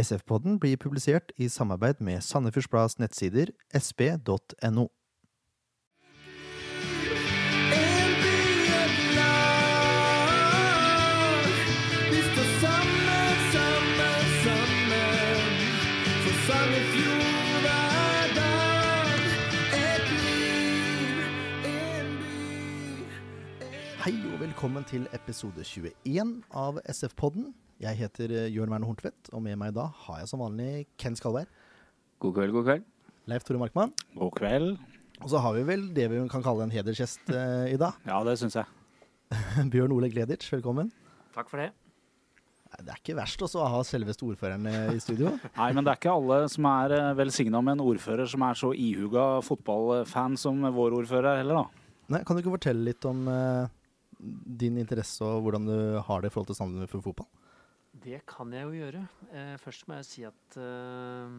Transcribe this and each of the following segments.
SF-podden blir publisert i samarbeid med Sandefjords nettsider by. Hei og velkommen til episode 21 av SF-podden. Jeg heter eh, Jørn Werner Horntvedt, og med meg da har jeg som vanlig Ken Skalberg, God kveld, god kveld. Leif Tore Markmann, God kveld. og så har vi vel det vi kan kalle en hedersgjest eh, i dag. Ja, det syns jeg. Bjørn Ole Gleditsch, velkommen. Takk for det. Nei, Det er ikke verst også å ha selveste ordføreren eh, i studio. Nei, men det er ikke alle som er velsigna med en ordfører som er så ihuga fotballfan som vår ordfører er heller, da. Nei, kan du ikke fortelle litt om uh, din interesse og hvordan du har det i forhold til Sandefjord fotball? Det kan jeg jo gjøre. Eh, først må jeg si at eh,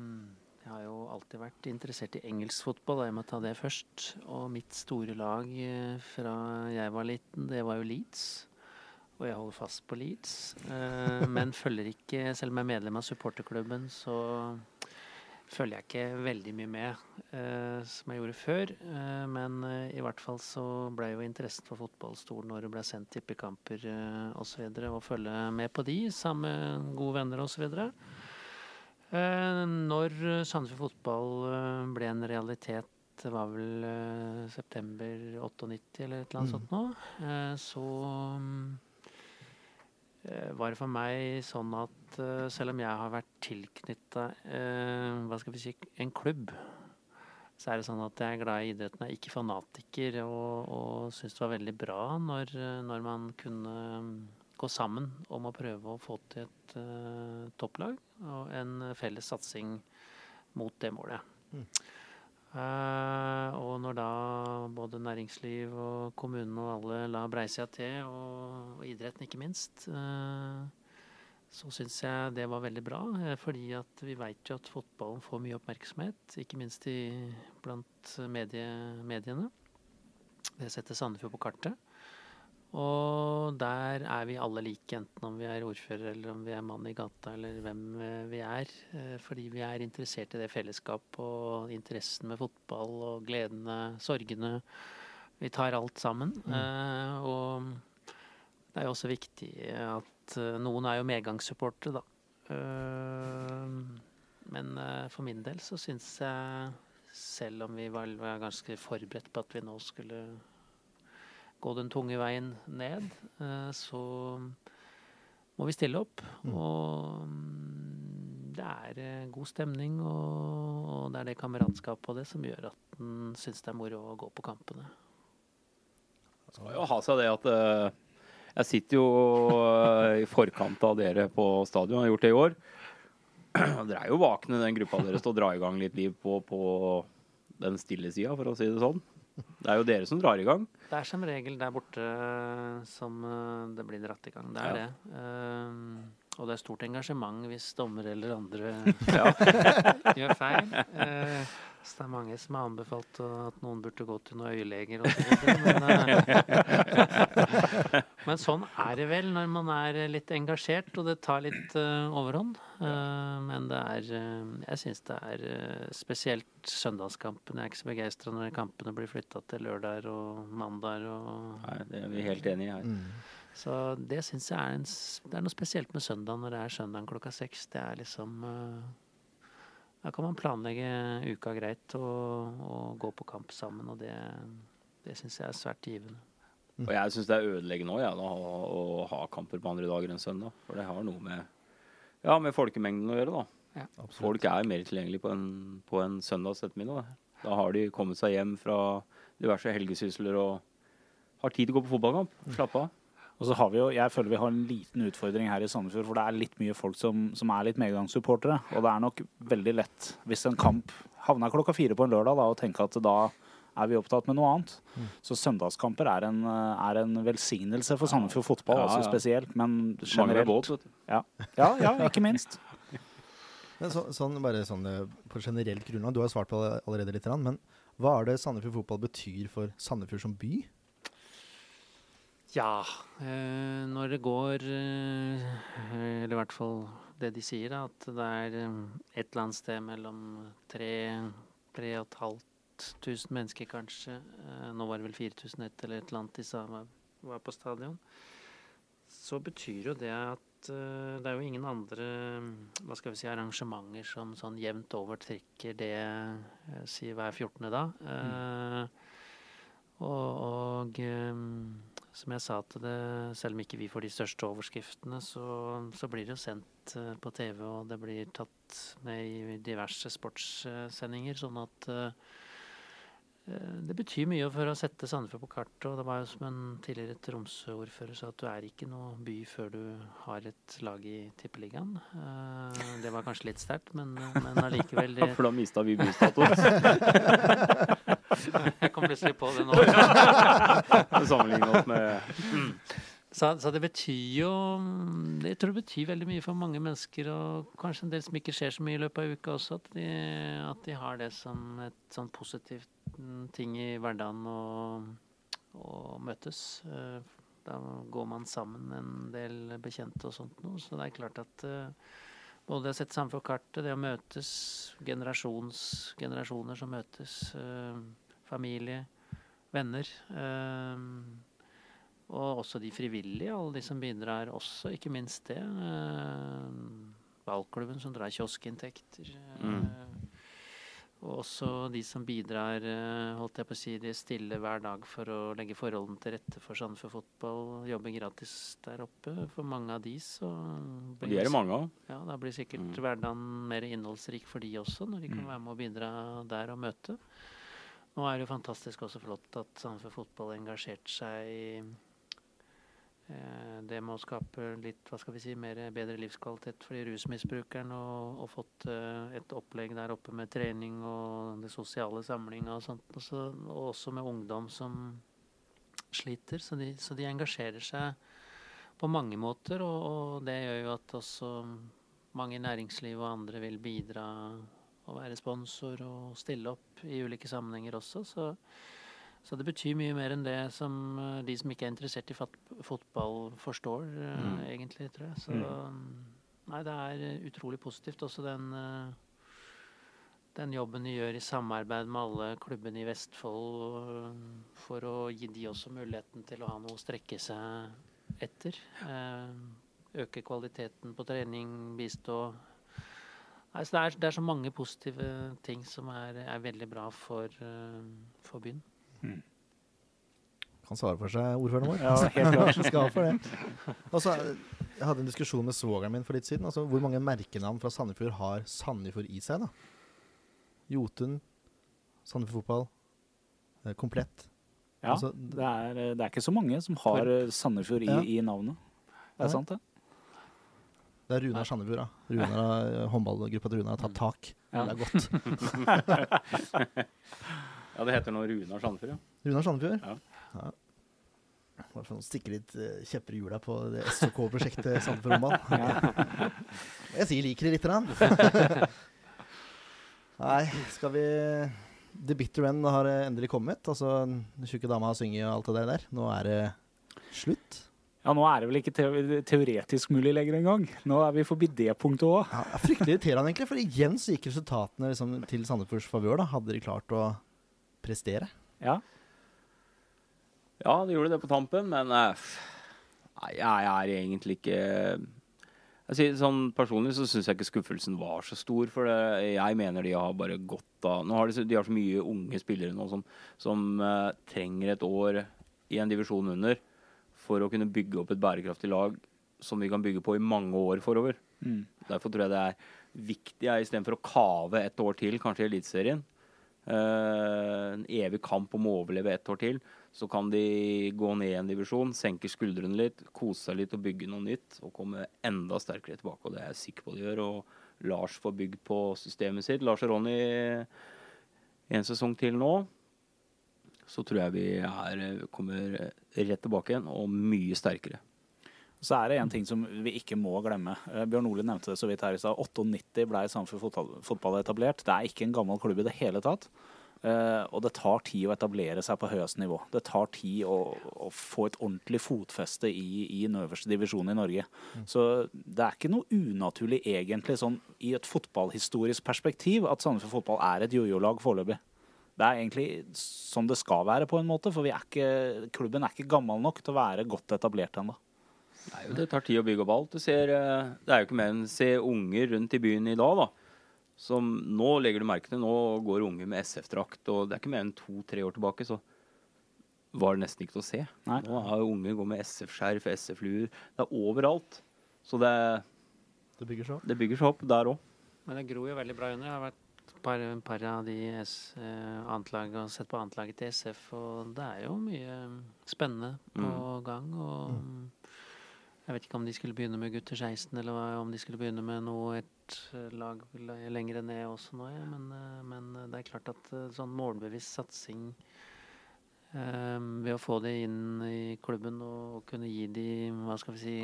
jeg har jo alltid vært interessert i engelsk fotball. Jeg må ta det først. Og mitt store lag eh, fra jeg var liten, det var jo Leeds. Og jeg holder fast på Leeds. Men følger ikke, selv om jeg er medlem av supporterklubben, så følger jeg ikke veldig mye med eh, som jeg gjorde før. Eh, men eh, i hvert fall så ble jo interessen for fotball stor når det ble sendt tippekamper eh, osv. Og, og følge med på de sammen med gode venner osv. Eh, når Sandefjord fotball eh, ble en realitet, det var vel eh, september 98 eller et eller annet Mm. sånt nå, eh, så mm, var det for meg sånn at eh, selv om jeg har vært tilknytta vi si, en klubb, så er det sånn at jeg er glad i idretten. Er ikke fanatiker og, og syns det var veldig bra når, eh, når man kunne mm, gå sammen om å prøve å få til et eh, topplag og en felles satsing mot det målet. Mm. Eh, og når da både næringsliv og kommunen og alle la breisida til, og, og idretten ikke minst, eh, så syns jeg det var veldig bra. eh, Fordi at vi veit jo at fotballen får mye oppmerksomhet, ikke minst i, blant medie, mediene. Det setter Sandefjord på kartet. Og der er vi alle like, enten om vi er ordfører eller om vi er mann i gata eller hvem eh, vi er. eh, Fordi vi er interessert i det fellesskapet og interessen med fotball og gledene, sorgene. Vi tar alt sammen. Mm. Og det er jo også viktig at eh, noen er jo medgangssupportere, da. Eh, Men eh, for min del så syns jeg, selv om vi var, var ganske forberedt på at vi nå skulle gå den tunge veien ned, eh, så må vi stille opp. Mm. Og mm, det er eh, god stemning, og, det er det kameratskapet og det som gjør at en syns det er moro å gå på kampene. skal jo ha seg det at eh, jeg sitter jo i forkant av dere på stadion, har gjort det i år. Dere er jo vakne, den gruppa deres, til å dra i gang litt liv på, på den stille sida, for å si det sånn. Det er jo dere som drar i gang. Det er som regel der borte som eh, det blir dratt i gang. Det er Ja. det. Um, og det er stort engasjement hvis dommer eller andre gjør feil. Eh, så det er mange som har anbefalt at noen burde gå til noen øyeleger. Men, eh, men sånn er det vel når man er litt engasjert, og det tar litt uh, overhånd. Uh, men det er uh, Jeg syns det er spesielt søndagskampene. Jeg er ikke så begeistra når kampene blir flytta til lørdag og mandag. og Nei, det er vi helt enig i her. Mm. Så det syns jeg er, en, det er noe spesielt med søndag når det er søndagen klokka seks. Det er liksom eh, Da kan man planlegge uka greit og, og gå på kamp sammen, og det, det syns jeg er svært givende. Og jeg syns det er ødeleggende òg, ja, å, å ha kamper på andre dager enn søndag. For det har noe med, ja, med folkemengden å gjøre, da. Ja. Folk er mer tilgjengelige på en, på en søndags ettermiddag. Da. da har de kommet seg hjem fra diverse helgesysler og har tid til å gå på fotballkamp. Slappe av. Og så har vi jo, jeg føler vi har en liten utfordring her i Sandefjord, for det er litt mye folk som, som er litt medgangssupportere. Og det er nok veldig lett, hvis en kamp havner klokka fire på en lørdag, da, å tenke at da er vi opptatt med noe annet. Så søndagskamper er en, er en velsignelse for Sandefjord fotball, Ja, altså spesielt. Men generelt båt. Ja, ja, ja ikke minst. Men så, sånn, bare sånn eh, på generelt grunnlag, du har svart på det allerede litt, men hva er det Sandefjord fotball betyr for Sandefjord som by? Ja, eh, når det går eh, Eller i hvert fall det de sier, at det er eh, et eller annet sted mellom tre, tre og et halvt tusen mennesker, kanskje. Nå var det vel 4001 eller et eller annet de sa var, på stadion. Så betyr jo det at det er jo ingen andre hva skal vi si, arrangementer som sånn jevnt over trekker det sier si hver 14. da. Eh, og, og eh, som jeg sa til det, selv om ikke vi får de største overskriftene, så, så blir det jo sendt eh, på TV, og det blir tatt med i diverse sportssendinger, sånn at eh, eh, det betyr mye for å sette Sandefjord på kartet. Og det var jo som en tidligere Tromsø-ordfører sa, at du er ikke noe by før du har et lag i Tippeligaen. Det var kanskje litt sterkt, men, men allikevel For da mista vi bystatus. Jeg kom plutselig på det nå. Sammenlignet oss med Så, så det betyr jo Jeg tror det betyr veldig mye for mange mennesker, og kanskje en del som ikke skjer så mye i løpet av uka også, at de, at de har det som et sånn positivt mm, ting i hverdagen å, å møtes. Eh, Da går man sammen en del bekjente og sånt noe, så det er klart at både både å sette sammen for kartet, det å møtes, generasjons, generasjoner som møtes, eh, familie, venner. eh, og også de frivillige, alle de som bidrar også, ikke minst det. Eh, Ballklubben som drar kioskinntekter. eh, Mm. Og også de som bidrar, eh, holdt jeg på å si, de stille hver dag for å legge forholdene til rette for Sandefjord fotball. Jobber gratis der oppe. For mange av de så Og blir de er det mange av. ja, da blir sikkert Mm. hverdagen mer innholdsrik for de også, når de kan Mm. være med og bidra der og møte. Nå er det jo fantastisk også flott at Sandefjord Fotball engasjerte seg i eh, det med å skape litt, hva skal vi si, mer bedre livskvalitet for de rusmisbrukerne, og, og fått eh, et opplegg der oppe med trening og det sosiale samlinga og sånt, og, så, og også med ungdom som sliter. Så de, så de engasjerer seg på mange måter, og, og det gjør jo at også mange i næringslivet og andre vil bidra og være sponsor og stille opp i ulike sammenhenger også. Så, så det betyr mye mer enn det som eh, de som ikke er interessert i fotball, forstår, eh, Mm. egentlig, tror jeg. Så Mm. nei, det er eh, utrolig positivt også den den jobben de gjør i samarbeid med alle klubbene i Vestfold for å gi de også muligheten til å ha noe å strekke seg etter. Øke kvaliteten på trening, bistå. Nei, så det, er, det er så mange positive ting som er, er veldig bra for, eh, for byen. Kan svare for seg, ordføreren vår. Ja, helt klart. Skal for det. Også, jeg hadde en diskusjon med svogeren min for litt siden. Altså, hvor mange merkenavn fra Sandefjord har Sandefjord i seg? da? Jotun, Sandefjord fotball, eh, komplett. Ja, Altså, det er, det er ikke så mange som har eh, Sandefjord i, Ja. i navnet. Det er sant, det. Det er Runar Sandefjord. da. Runar, har- Håndballgruppa til Runar har tatt tak. Ja. Det er godt. Ja, det heter nå Runar Sandefjord, ja. Runar Sandefjord? Ja. ja. Bare for å stikke litt eh, kjepper i hjula på det SOK-prosjektet Sandefjord håndball. Jeg sier liker det lite grann. Nei, skal vi The Bitter End har eh, endelig kommet. Altså, Den tjukke dama har sunget og alt det der. Nå er det slutt. Ja, nå er det vel ikke te teoretisk mulig lenger engang. Nå er vi forbi det punktet òg. Ja, det fryktelig irriterende, egentlig. For igjen så gikk resultatene liksom, til Sandefjords favør. da. Hadde de klart å prestere. Ja. Ja, de gjorde det på tampen, men eh, nei, jeg er egentlig ikke jeg sier, sånn Personlig så syns jeg ikke skuffelsen var så stor. For det, jeg mener de har bare godt av Nå har de, de har så mye unge spillere nå som, som uh, trenger et år i en divisjon under for å kunne bygge opp et bærekraftig lag som vi kan bygge på i mange år forover. Mm. Derfor tror jeg det er viktig jeg, istedenfor å kave et år til, kanskje i Eliteserien. uh, en evig kamp om å overleve ett år til. Så kan de gå ned en divisjon, senke skuldrene litt, kose seg litt og bygge noe nytt. Og komme enda sterkere tilbake, og det er jeg sikker på de gjør. Og Lars får bygd på systemet sitt. Lars og Ronny en sesong til nå. Så tror jeg vi er, kommer rett tilbake igjen, og mye sterkere. Så er det en ting som vi ikke må glemme. Eh, Bjørn Ole nevnte det så vidt her i stad. 98 ble Samfunn fotball, fotball etablert. Det er ikke en gammel klubb i det hele tatt. Uh, og det tar tid å etablere seg på høyeste nivå. Det tar tid å, å få et ordentlig fotfeste i, i den øverste divisjonen i Norge. Så det er ikke noe unaturlig egentlig sånn i et fotballhistorisk perspektiv at Sandefjord fotball er et jojo-lag foreløpig. Det er egentlig som det skal være, på en måte, for vi er ikke, klubben er ikke gammel nok til å være godt etablert ennå. Nei, jo, det tar tid å bygge opp alt. Du ser, eh, det er jo ikke mer enn se unger rundt i byen i dag, da. Som nå legger du merke til, nå går unge med SF-drakt, og det er ikke mer enn to-tre år tilbake, så var det nesten ikke til å se. Nei. Nå jo unge gått med SF-skjerf, SF-luer. Det er overalt. Så det, Det bygger seg opp. det bygger seg opp der òg. Men det gror jo veldig bra under. Jeg har vært par, par av de S, eh, annetlaget og sett på annetlaget til SF, og det er jo mye spennende på gang. Og jeg vet ikke om de skulle begynne med gutter 16, eller om de skulle begynne med noe et eh, lag le- lenger ned også nå, ja. men, eh, men det er klart at eh, sånn målbevisst satsing eh, ved å få det inn i klubben og kunne gi de hva skal vi si,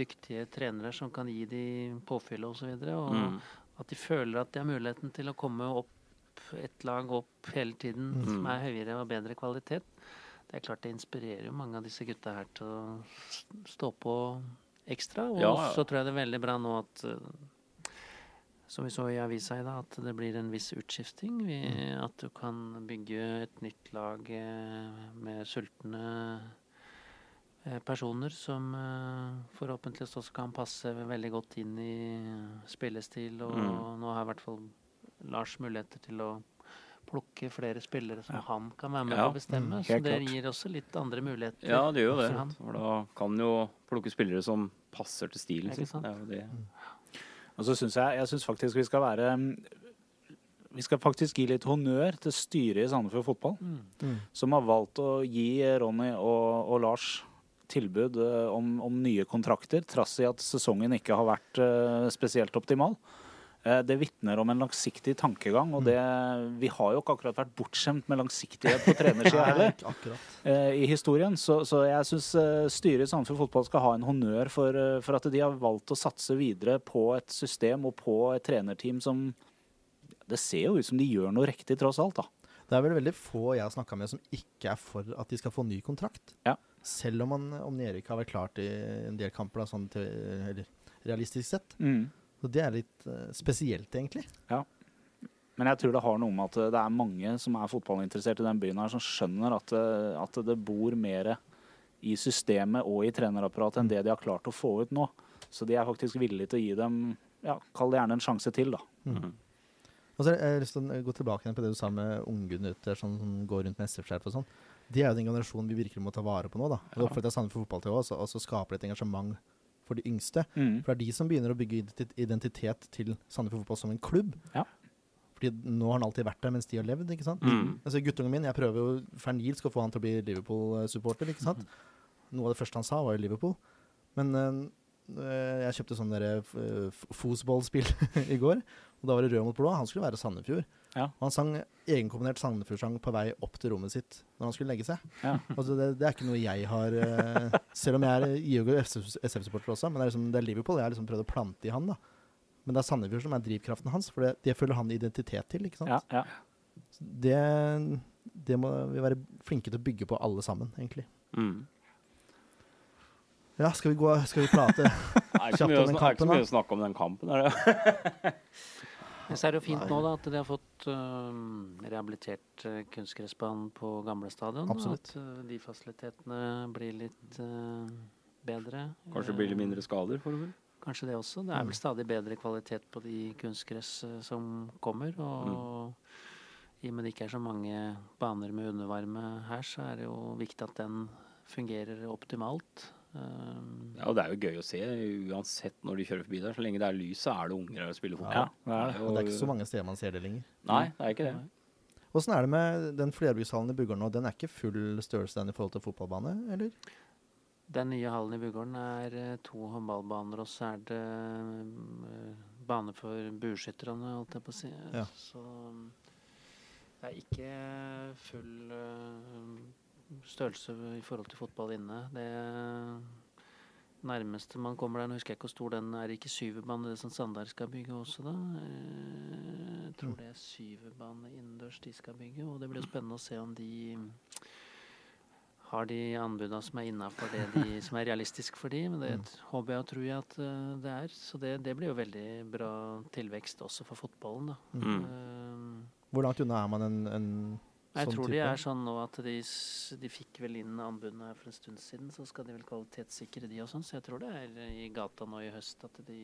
dyktige trenere som kan gi de påfyll osv. Og, så videre, og Mm. At de føler at de har muligheten til å komme opp et lag opp hele tiden Mm. som er høyere og bedre kvalitet. Det er klart det inspirerer jo mange av disse gutta her til å stå på ekstra. Og Ja, ja. så tror jeg det er veldig bra nå at eh, som vi så i avisa i dag, at det blir en viss utskifting. Vi, Mm. At du kan bygge et nytt lag eh, med sultne personer som eh, forhåpentligvis også kan passe veldig godt inn i spillestil. Og Mm. nå har i hvert fall Lars muligheter til å plukke flere spillere som Ja. han kan være med Ja. på å bestemme. Mm, så det klart. gir også litt andre muligheter. Ja, det gjør jo det. for han. For da kan jo plukke spillere som passer til stilen Ikke sin. Det er jo det. Og så syns jeg, jeg synes faktisk vi skal være mm, Vi skal faktisk gi litt honnør til styret i Sandefjord Fotball, Mm. Mm. som har valgt å gi Ronny og, og Lars tilbud eh, om, om nye kontrakter, trass i at sesongen ikke har vært eh, spesielt optimal. Eh, Det vitner om en langsiktig tankegang, og det, vi har jo ikke akkurat vært bortskjemt med langsiktighet på trenersida heller i historien. Så, så jeg syns styret i Sandefjord Fotball skal ha en honnør for, for at de har valgt å satse videre på et system og på et trenerteam som Det ser jo ut som de gjør noe riktig, tross alt. da. Det er vel veldig få jeg har snakka med som ikke er for at de skal få ny kontrakt. Ja. Selv om, han om Erik har vært klart i en del kamper, da, sånn til, eller realistisk sett. Mm. Så det er litt uh, spesielt, egentlig. Men jeg tror det har noe med at det er mange som er fotballinteressert i den byen her, som skjønner at det, at det bor mer i systemet og i trenerapparatet enn det de har klart å få ut nå. Så de er faktisk villige til å gi dem, ja, kall det gjerne en sjanse til, da. Mm. Og så har jeg lyst til å gå tilbake igjen på det du sa med unggutter som går rundt med SF-skjerf og sånn. De er jo den generasjonen vi virkelig må ta vare på nå. da. Og jeg Sandefjord Fotball til også, og så skaper det et engasjement for de yngste. Mm. For det er de som begynner å bygge identitet til Sandefjord Fotball som en klubb. Ja. Fordi nå har han alltid vært der mens de har levd. ikke sant? Mm. Altså Guttungen min, jeg prøver jo fernilsk å få han til å bli Liverpool-supporter. ikke sant? Noe av det første han sa, var jo Liverpool. Men øh, jeg kjøpte sånn derre uh, fosballspill i går, og da var det rød mot blå. Han skulle være Sandefjord. Ja. Og han sang egenkomponert Sandefjord-sang på vei opp til rommet sitt når han skulle legge seg. Ja. Altså det, det er ikke noe jeg har uh, Selv om jeg er ihuga SF-supporter også, men det er, liksom, det er Liverpool jeg har liksom prøvd å plante i han. da. Men det er Sandefjord som er drivkraften hans, for det, det føler han identitet til. ikke sant? Ja, ja. Det, det må vi være flinke til å bygge på alle sammen, egentlig. Mm. Ja, skal vi, gå, skal vi prate? Kjapt om å kampen? Det er ikke så mye å snakke om den kampen. Er det? Men så er det jo fint nå da, at de har fått uh, rehabilitert uh, kunstgressbanen på gamle stadion. Absolutt. At uh, de fasilitetene blir litt bedre. Kanskje blir det mindre skader? For det. Kanskje det også. Det er Mm. vel stadig bedre kvalitet på de kunstgress som kommer. Og i og med det ikke er så mange baner med undervarme her, så er det jo viktig at den fungerer optimalt. Um, Ja, og det er jo gøy å se, uansett når de kjører forbi der. Så lenge det er lys, så er det unger her og spiller Ja, fotball. det er. Og det er ikke så mange steder man ser det lenger. Nei, det er ikke det. Åssen er det med den flerbrukshallen i Bugården nå? Den er ikke full størrelse den i forhold til fotballbane, eller? Den nye hallen i Bugården er eh, to håndballbaner, og så er det eh, bane for bueskytterne, holdt jeg på å si. Ja. Så mm, det er ikke full eh, størrelse i forhold til fotball inne. Det nærmeste man kommer der, nå husker jeg ikke hvor stor den er, ikke syverbane, det som Sandar skal bygge også, da. Eh, Jeg tror det er syverbane innendørs de skal bygge, og det blir jo spennende å se om de har de anbudene som er innafor det de, som er realistisk for de, men det håper jeg og tror jeg at eh, det er. Så det, det blir jo veldig bra tilvekst også for fotballen, da. Mm. Uh, Hvor langt unna er man en, en jeg sånn tror type? de er sånn nå at de, de fikk vel inn anbudene for en stund siden, så skal de vel kvalitetssikre de og sånn, så jeg tror det er i gata nå i høst at de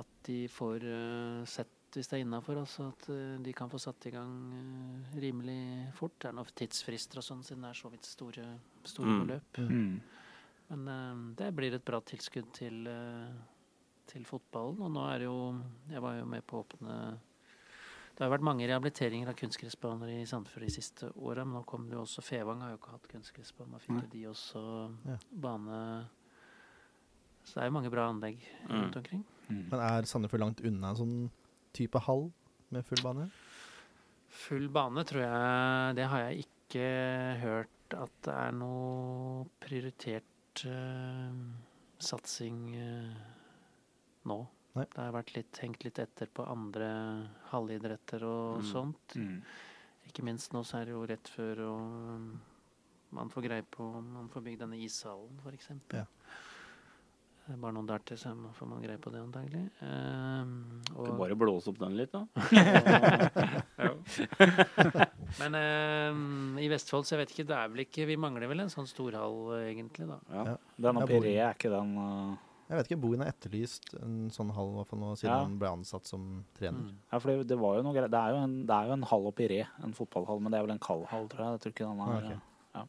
at de får uh, sett hvis det er innafor, altså at uh, de kan få satt i gang uh, rimelig fort. Det er noen tidsfrister og sånn, siden det er så vidt store, store Mm. løp. Mm. Men eh, det blir et bra tilskudd til, til fotballen. Og nå er det jo Jeg var jo med på å åpne Det har vært mange rehabiliteringer av kunstgressbaner i Sandefjord de siste åra, men nå kommer det jo også Fevang har jo ikke hatt kunstgressbane. Fikk jo de også Ja. bane Så det er jo mange bra anlegg Mm. rundt omkring. Mm. Men er Sandefjord langt unna en sånn type hall med full bane? Full bane tror jeg Det har jeg ikke hørt at det er noe prioritert uh, satsing uh, nå. Nei. Det har vært litt, hengt litt etter på andre halvidretter og Mm. sånt. Mm. Ikke minst nå så er det jo rett før og um, man får greie på om man får bygd denne ishallen, f.eks. Ja. Det er bare noen dager til, så får man greie på det antagelig. Um, og kan bare blåse opp den litt, da. Men um, i Vestfold så jeg vet ikke, det er vel ikke Vi mangler vel en sånn storhall eh, egentlig, da. Ja. Denne Piré er ikke den uh, Jeg vet ikke, Bohin har etterlyst en sånn hall i fall nå, siden Ja. han ble ansatt som trener. Mm. Ja, for det, det var jo noe greit. Det er jo en, det er jo en hall og Re, en fotballhall, men det er vel en kald hall, tror jeg. Jeg tror ikke den er Ah, ja.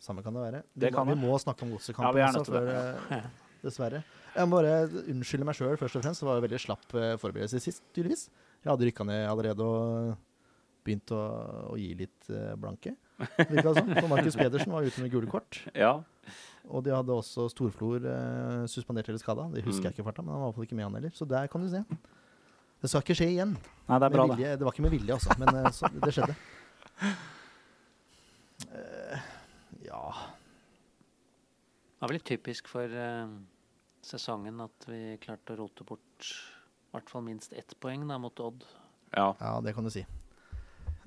Samme kan det være. Det vi, kan det. vi må snakke om godsekampen er også, det. før, eh, dessverre. Jeg må bare unnskylde meg sjøl først og fremst. Det var jo veldig slapp eh, forberedelse sist, tydeligvis. Jeg hadde rykka ned allerede og begynt å, å gi litt eh, blanke. Virka det sånn. For Markus Pedersen var ute med gule kort. Ja. Og de hadde også Storflor eh, suspendert eller skada. Det husker Mm. jeg ikke farta, men han var i hvert fall ikke med han heller. Så der kan du se. Det skal ikke skje igjen. Nei, det er bra, med det. det var ikke med vilje, altså, men eh, så, det skjedde. Eh, ja Det var vel litt typisk for eh, sesongen at vi klarte å rote bort i hvert fall minst ett poeng da, mot Odd. ja. Ja, det kan du si.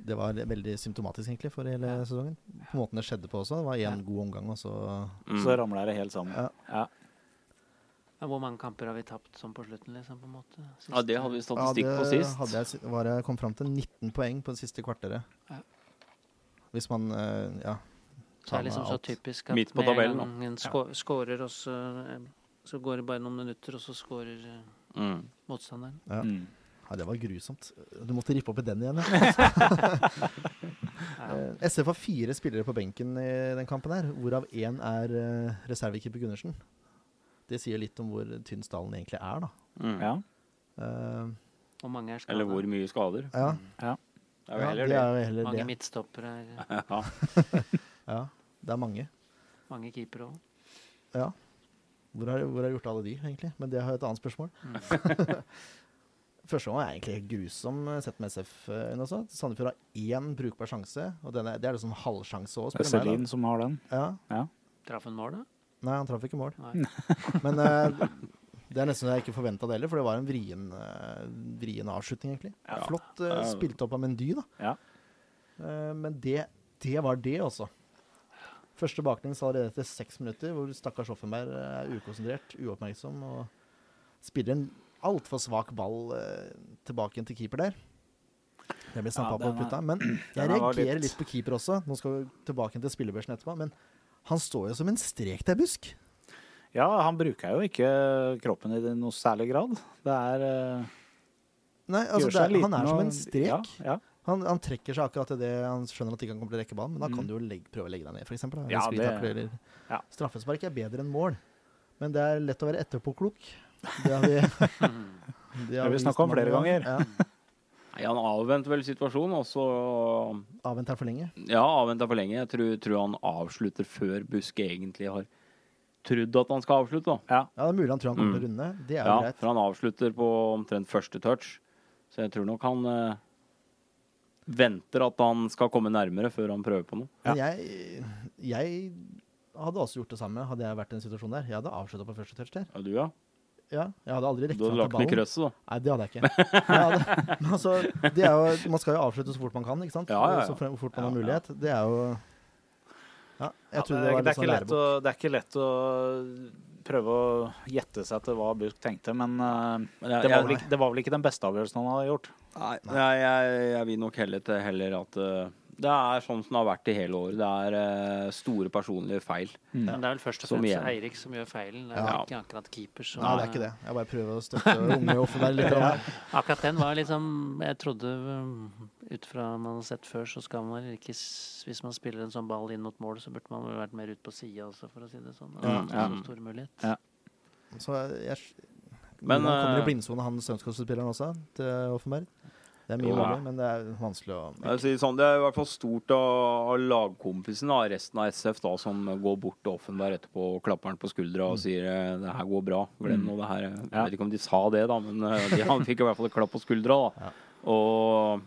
Det var veldig symptomatisk egentlig for hele Ja. sesongen. På måten det skjedde på også. Det var én Ja. god omgang, og så Mm. Så ramla det helt sammen. Ja. Hvor mange kamper har vi tapt sånn på slutten, liksom, på en måte? ja, det hadde vi ja, statistikk det på sist. Hadde jeg, var jeg kom fram til 19 poeng på det siste kvarteret. Ja. Hvis man eh, ja, Så tar er det liksom så typisk at Midt på med en tabellen, gang en scorer, og så, eh, så går det bare noen minutter, og så scorer eh, Mm. motstanderen. Ja. Mm. Ja, det var grusomt. Du måtte rippe opp i den igjen. Ja. Ja. Eh, SF har fire spillere på benken i den kampen, her, hvorav én er uh, reservekeeper Gundersen. Det sier litt om hvor tynn stallen egentlig er, da. Mm. Ja. Uh, Og mange er Eller hvor mye skader. ja, Det er jo heller det det. er jo heller Mange midtstoppere er Ja. Ja, det er mange. mange keepere òg. Ja. Hvor har, hvor har gjort alle de, egentlig? Men det har jeg et annet spørsmål. Første gang er egentlig helt grusom, eh, sett med SF-øyne også. Sandefjord har én brukbar sjanse, og den er, det er liksom halvsjanse òg, er. Celine som har den. Ja. Ja. Traff han mål, da? Nei, han traff ikke mål. Nei. Men uh, det er nesten så jeg ikke forventa det heller, for det var en vrien, uh, vrien avslutning, egentlig. Ja. Flott uh, spilt opp av Mendy, da. Ja. Eh, men det, det var det, også. Første baklengs allerede etter seks minutter, hvor stakkars Offenberg eh, er ukonsentrert, uoppmerksom og spiller en altfor svak ball eh, tilbake igjen til keeper der. Det ble Ja, på putta. Men jeg er- reagerer litt- litt på keeper også. Nå skal vi tilbake til spillebørsen etterpå. Men han står jo som en strek til busk. Ja, han bruker jo ikke kroppen i noe særlig grad. Det er eh, Nei, altså det er, han er som en strek. Ja, ja. Han, han trekker seg akkurat til det han skjønner at ikke han kommer til å rekke men da kan Mm. du jo legge, prøve å legge deg ned, f.eks. Ja, det- ja. Straffespark er bedre enn mål. Men det er lett å være etterpåklok. Det har vi, det har vi snakka snakket om flere ganger. Ja, Nei, han avventer vel situasjonen, og så Avvent for lenge. Ja, avventer for lenge. Jeg tror, tror han avslutter før Buske egentlig har trodd at han skal avslutte. da. Ja, Det er mulig han tror han kommer Mm. til å runde. Det er Ja, greit. for han avslutter på omtrent første touch. Så jeg tror nok han eh, venter at han skal komme nærmere før han prøver på noe. Men jeg, jeg hadde også gjort det samme hadde jeg vært i en situasjon der. Jeg hadde avslutta på første touch der. Ja, du, ja? Ja, jeg hadde aldri rekt Du hadde lagt den i ballen. krøsset, da. Nei, det hadde jeg ikke. Men jeg hadde, men altså, det er jo, man skal jo avslutte så fort man kan, ikke sant? Ja, ja, ja. Så fort man har mulighet. Det er jo Ja, jeg Ja, det, det var er litt ikke sånn lett å, det er ikke lett å prøve å gjette seg til hva Busk tenkte, men uh, det, var vel det var vel ikke den beste avgjørelsen han hadde gjort. Nei, jeg, jeg, jeg vil nok heller til heller at eh, det er sånn som det har vært i hele år. Det er eh, store personlige feil. Men det er vel først og fremst. Eirik som gjør feilen. Det er Ja. ikke akkurat keeper som Nei, det er ikke det. Jeg bare prøver å støtte unge Offenberg litt. grann. Akkurat den var liksom Jeg trodde um, ut fra hva man har sett før, så skal man ikke Hvis man spiller en sånn ball inn mot mål, så burde man vel vært mer ut på sida også, for å si det sånn. Det ja. så stor mulighet. Ja. Så jeg, Men, men, han kommer i eh, blindsone, han Strømskog-spilleren også, til Offenberg. Det er mye mulig, men det er vanskelig å sånn, det er i hvert fall stort av, lagkompisen av resten av SF da, som går bort til Offenberg etterpå og klapper han på skuldra og sier eh, det her går bra. Glem nå det her. Jeg vet ikke om de sa det, da, men eh, de, han fikk i hvert fall et klapp på skuldra. da. Ja. Og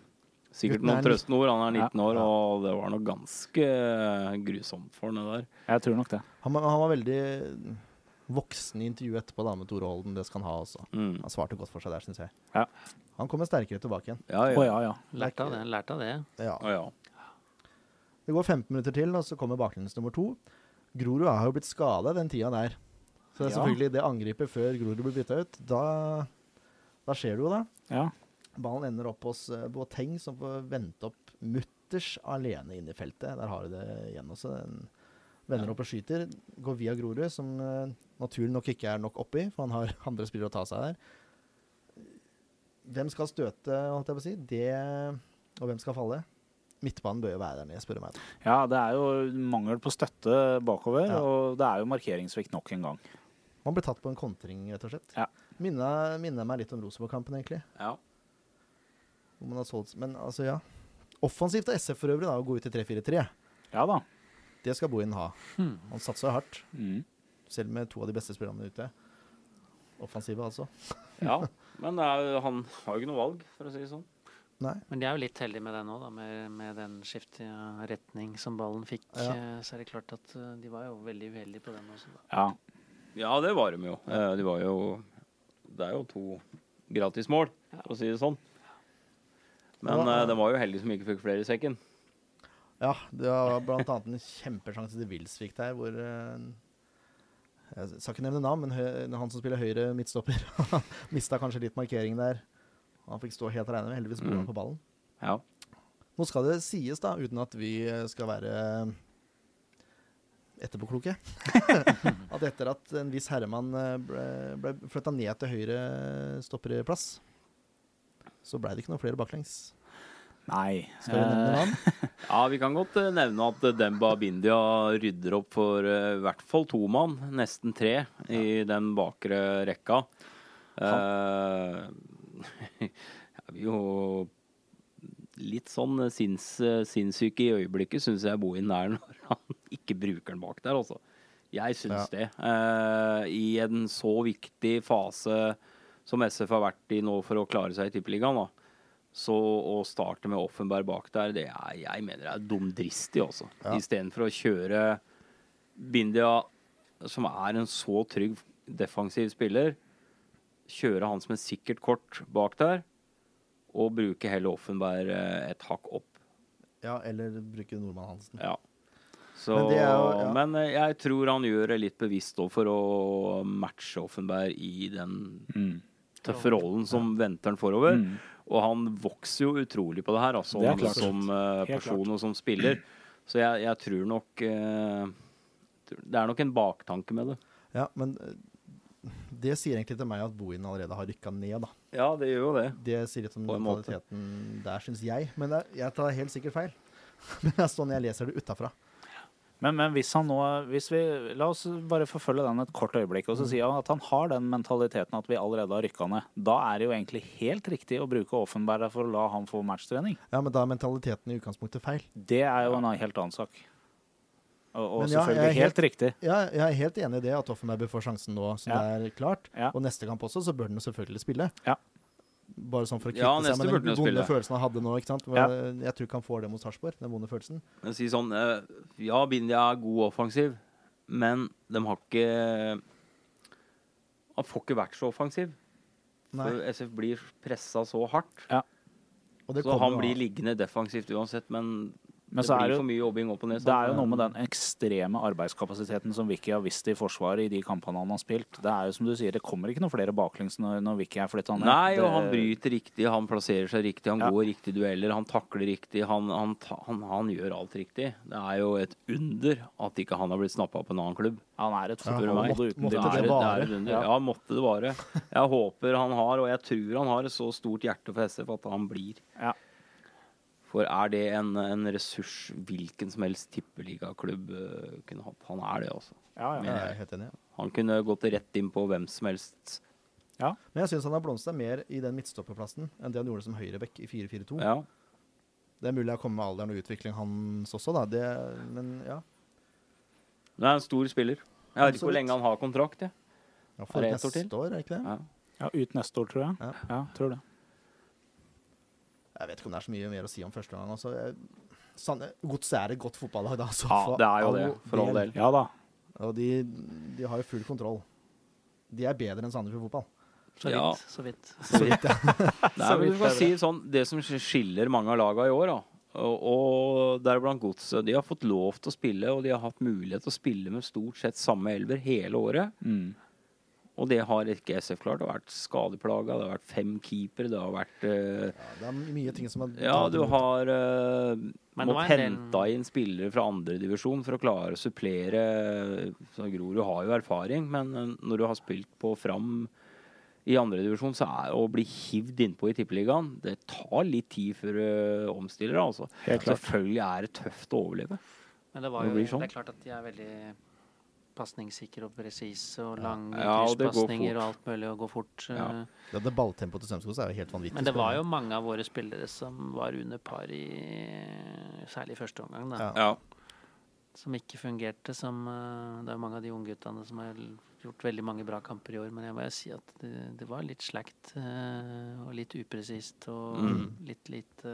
sikkert er noen trøstende ord. Han er Ja. 19 år, og det var nok ganske grusomt for han det der. Jeg tror nok det. han, han var veldig voksen intervju intervjuet etterpå da, med Tore Holden. Det skal han ha også. Mm. Han svarte godt for seg der, syns jeg. Ja. Han kommer sterkere tilbake igjen. Ja, ja. ja, ja. Lært av det. Lært av det. Ja. Det går 15 minutter til, og så kommer baklengs nummer to. Grorud har jo blitt skada den tida der. Så det er selvfølgelig det angripet før Grorud blir bytta ut. Da, da skjer det jo, da. ja. Ballen ender opp hos uh, Boateng, som får vente opp mutters alene inn i feltet. Der har du det igjen også. Den vender opp og skyter. Går via Grorud, som uh, naturlig nok ikke er nok oppi, for han har andre spillere å ta seg der. Hvem skal støte, holdt jeg på å si? Det Og hvem skal falle? Midtbanen bør jo være der nede, spør du meg. ja, det er jo mangel på støtte bakover, Ja. og det er jo markeringssvikt nok en gang. Man ble tatt på en kontring, rett og slett. Ja. Minner, minner meg litt om Rosenborg-kampen, egentlig. ja. Hvor man har solgt, men altså, ja. Offensivt av SF for øvrig, da, å gå ut i 3-4-3. Ja da. Det skal Bohin ha. Hmm. Han satsa hardt, Mm. selv med to av de beste spillerne ute. Offensive, altså. ja. Men det er, han har jo ikke noe valg, for å si det sånn. Nei. Men de er jo litt heldige med det nå, da, med, med den skiftet i retning som ballen fikk. Ja. eh, Så er det klart at eh, de var jo veldig uheldige på den også. Da. Ja. Ja, det var de jo. Eh, De var jo Det er jo to gratismål, for å si det sånn. Men Ja. de var jo heldige som ikke fikk flere i sekken. Ja, det var blant annet en kjempesjanse til Wilsvik der, hvor eh, Jeg skal ikke nevne navn, men han som spiller høyre midtstopper, mista kanskje litt markering der. Han fikk stå helt alene. Heldigvis bodde han Mm. på ballen. Ja. Nå skal det sies, da, uten at vi skal være etterpåkloke, at etter at en viss herremann eh, ble, ble flytta ned til høyre stopperplass, så blei det ikke noe flere baklengs. Nei. Skal vi nevne eh, navn? ja, vi kan godt eh, nevne at Demba Bindia rydder opp for eh, i hvert fall to mann, nesten tre, i den bakre rekka. Jeg blir jo litt sånn sinns, sinnssyk i øyeblikket, syns jeg Bohin er når han ikke bruker den bak der, altså. Jeg syns Ja. det. Eh, I en så viktig fase som SF har vært i nå for å klare seg i Tippeligaen, da. Så å starte med Offenberg bak der, det er, jeg mener er dumdristig, altså. Ja. Istedenfor å kjøre Bindia, som er en så trygg defensiv spiller, kjøre han som et sikkert kort bak der, og bruke heller Offenberg eh, et hakk opp. Ja, eller bruke Nordmann Hansen. Ja. Så, Men jo- ja. men, jeg tror han gjør det litt bevisst for å matche Offenberg i den mm. tøffe rollen som venter han forover. Mm. Og han vokser jo utrolig på det her, altså, Det klart. som uh, person og som spiller. Så jeg, jeg tror nok uh, Det er nok en baktanke med det. Ja, men eh, det sier egentlig til meg at Bohin allerede har rykka ned, da. Ja, det gjør jo det. Det sier litt om kvaliteten mentaliteten der, syns jeg. Men det, jeg tar helt sikkert feil. Men det er sånn jeg leser det utafra. Men, men hvis han nå hvis vi, La oss bare forfølge den et kort øyeblikk. Og så sier han at han har den mentaliteten at vi allerede har rykka ned. Da er det jo egentlig helt riktig å bruke Offenberg for å la han få matchtrening. Ja, men da er mentaliteten i utgangspunktet feil. Det er jo en helt annen sak. Og, og ja, selvfølgelig helt, helt- riktig. Ja, jeg er helt enig i det, at Offenberg bør få sjansen nå som Ja. det er klart. Og neste kamp også, så bør den selvfølgelig spille. Ja. Bare sånn for å kvitte Ja, seg med den vonde følelsen han hadde nå. ikke sant? Ja. Jeg tror ikke han får det mot Sarpsborg, den vonde følelsen. Men si sånn eh, Ja, Bindia er god offensiv, men de har ikke Han får ikke vært så offensiv. Nei. For SF blir pressa så hardt. Det Så han blir liggende defensivt uansett, men, Men det så er blir det for jo mye jobbing opp og ned. det er jo noe med den ekstreme arbeidskapasiteten som Vicky har vist i Forsvaret i de kampene han har spilt. Det er jo som du sier, det kommer ikke noen flere baklengs når, når Vicky er flytta ned. Nei, og Det- han bryter riktig, han plasserer seg riktig, han Ja. går riktig dueller, han takler riktig. Han, han, han, han gjør alt riktig. Det er jo et under at ikke han har blitt snappa på en annen klubb. Han er et Ja, meg. fotballhode uten Måtte Det det er, vare? er et under. Ja. Ja, måtte det vare. Jeg håper han har, og jeg tror han har et så stort hjerte for SF at han blir. Ja. For er det en, en ressurs hvilken som helst tippeligaklubb uh, kunne hatt? Han er det, altså. Ja, ja. Ja, jeg er helt enig. ja. Han kunne gått rett inn på hvem som helst. Ja. Men jeg syns han har blomstra mer i den midtstopperplassen enn det han gjorde som høyrebekk i 4-4-2. Ja. Det er mulig jeg kommer med alderen og utviklingen hans også, da. Det, men ja. Det er en stor spiller. Jeg vet ikke hvor lenge han har kontrakt. Ja. ja for neste år, er det ikke det? Ja. ja, ut neste år, tror jeg. Ja. Ja, tror det. Jeg vet ikke om det er så mye mer å si om første gang. Altså, Godset er et godt fotballag, da. Så Ja, det er jo det, for all del. Ja da. Og de, de har jo full kontroll. De er bedre enn Sandefjord fotball. Så Ja. vidt. Så vidt. Så vidt, ja. Nei, men vidt du kan si sånn, Det som skiller mange av lagene i år, da, og, og deriblant Godset, de har fått lov til å spille, og de har hatt mulighet til å spille med stort sett samme elver hele året. Mm. Og det har ikke SF klart. Det har vært skadeplaga, det har vært fem keepere, det har vært uh, ja. Det er mye ting som har Ja, du har uh, måttet en del- hente inn spillere fra andredivisjon for å klare å supplere så Grorud har jo erfaring, men eh, når du har spilt på fram i andredivisjon, så er å bli hivd innpå i Tippeligaen Det tar litt tid før du omstiller deg, altså. Helt klart. Selvfølgelig er det tøft å overleve. Men det, var Det jo, blir sånn. det er klart at de er veldig pasningssikre og presise og lang lange Ja, krysspasninger og alt mulig og gå fort. Ja. eh. Ja, det balltempoet til Strømskog er jo helt vanvittig. Men det var jo mange av våre spillere som var under par i Særlig i første omgang, da. Ja. Ja. Som ikke fungerte. Som, eh, det er jo mange av de ungguttene som har gjort veldig mange bra kamper i år, men jeg må jo si at det, det var litt slakt eh, og litt upresist og Mm. litt lite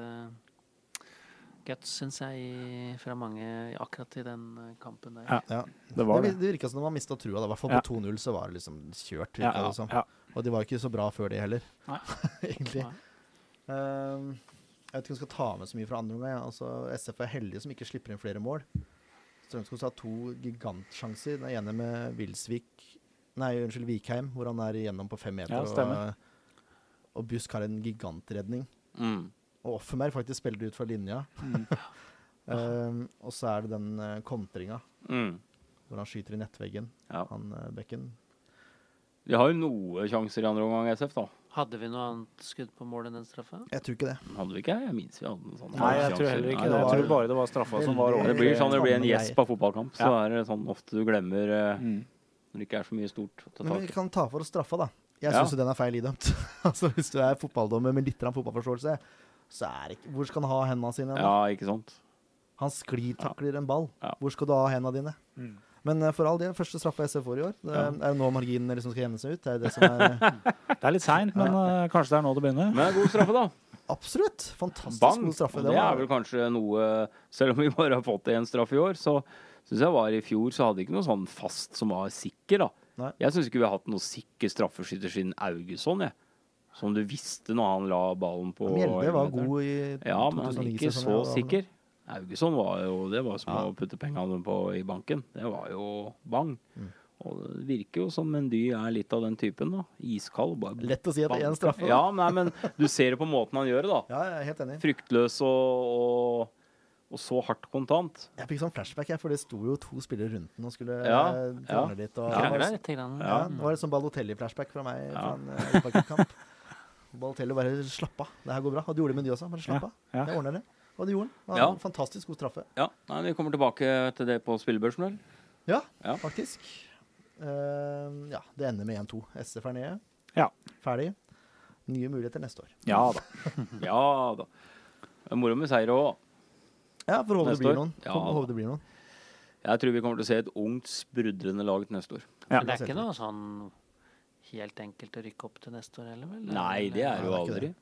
guts, syns jeg, fra mange akkurat i den eh, kampen der. Ja. Ja. Det var det, det. virka som de har mista trua. I hvert fall Ja. på 2-0 så var det liksom kjørt. Ja, ja. Og de var ikke så bra før det heller, Nei. egentlig. Nei. Ehm, jeg vet ikke om jeg skal ta med så mye fra andre omgang. ja. Altså, SF er heldige som ikke slipper inn flere mål. Strømskog har to gigantsjanser. Den ene med Wilsvik Nei, unnskyld, Vikheim, hvor han er igjennom på fem meter. Ja, og, og Busk har en gigantredning. Mm. Og Offenberg faktisk spiller ut fra linja. Mm. Ehm, og så er det den uh, kontringa Mm. hvor han skyter i nettveggen, Ja. han uh, bekken. De har jo noe sjanser i andre omgang, SF, da. Hadde vi noe annet skudd på mål enn den straffa? Jeg tror ikke det. Hadde vi ikke? Jeg minnes vi hadde en sånn Nei, jeg tror heller ikke det. Jeg tror bare det var straffa som var over. Det blir sånn det blir en gjesp av fotballkamp, så Ja. er det sånn ofte du glemmer eh, Mm. når det ikke er så mye stort å ta Men vi kan ta for oss straffa, da. Jeg Ja. syns jo den er feil idømt. altså, hvis du er fotballdommer med litt fotballforståelse, så er det ikke Hvor skal han ha hendene sine? da? Ja, ikke sant? Han sklitakler en ball. Ja. Hvor skal du ha hendene dine? Mm. Men eh, for all del, første straffa SF får i år. Det Ja. er jo nå marginene liksom skal jevne seg ut. Det er det som er Det er litt seint, men ja. kanskje det er nå det begynner. Men god straffe, da. Absolutt! Fantastisk Bang! god straffe. Det det er vel kanskje noe Selv om vi bare har fått én straff i år, så syns jeg var i fjor så hadde vi ikke noe sånn fast som var sikker, da. Nei. Jeg syns ikke vi har hatt noe sikker straffeskytter siden Augusson, jeg. Som du visste når han la ballen på Mjelde var god i Ja, men han er ikke så sikker. Augustsson var jo Det var som Ja. å putte pengene på i banken. Det var jo bang. Mm. Og det virker jo som Mendy er litt av den typen, da. Iskald. Bare Lett å si at det er én banker. straffe. da. Ja, nei, men du ser det på måten han gjør det, da. ja, jeg er helt enig. Fryktløs og, og, og så hardt kontant. Jeg fikk sånn flashback, her, for det sto jo to spillere rundt den og skulle Ja, eh, ja. litt. Og, Ja. det var- Krangla. Ja, det var litt sånn Balotelli-flashback fra meg Ja. fra en Liverpool-kamp. Balotelli bare slapp av. Det her går bra. Og det gjorde de også. Bare slapp av. ja. Jeg ordner det. Og det gjorde han. Det var Ja. en Fantastisk god straffe. Ja, nei, Vi kommer tilbake til det på spillebørsen, vel? Ja, Ja. faktisk. Uh, ja, det ender med 1-2. SF er nede. Ja. Ferdig. Nye muligheter neste år. Ja da. Ja da. Det er moro med seier òg. Ja, for håpe det blir noen. Ja, håpe det blir noen. Jeg tror vi kommer til å se et ungt, sprudlende lag til neste år. Ja. Men det er ikke noe sånn helt enkelt å rykke opp til neste år heller, vel? Nei, det er jo aldri.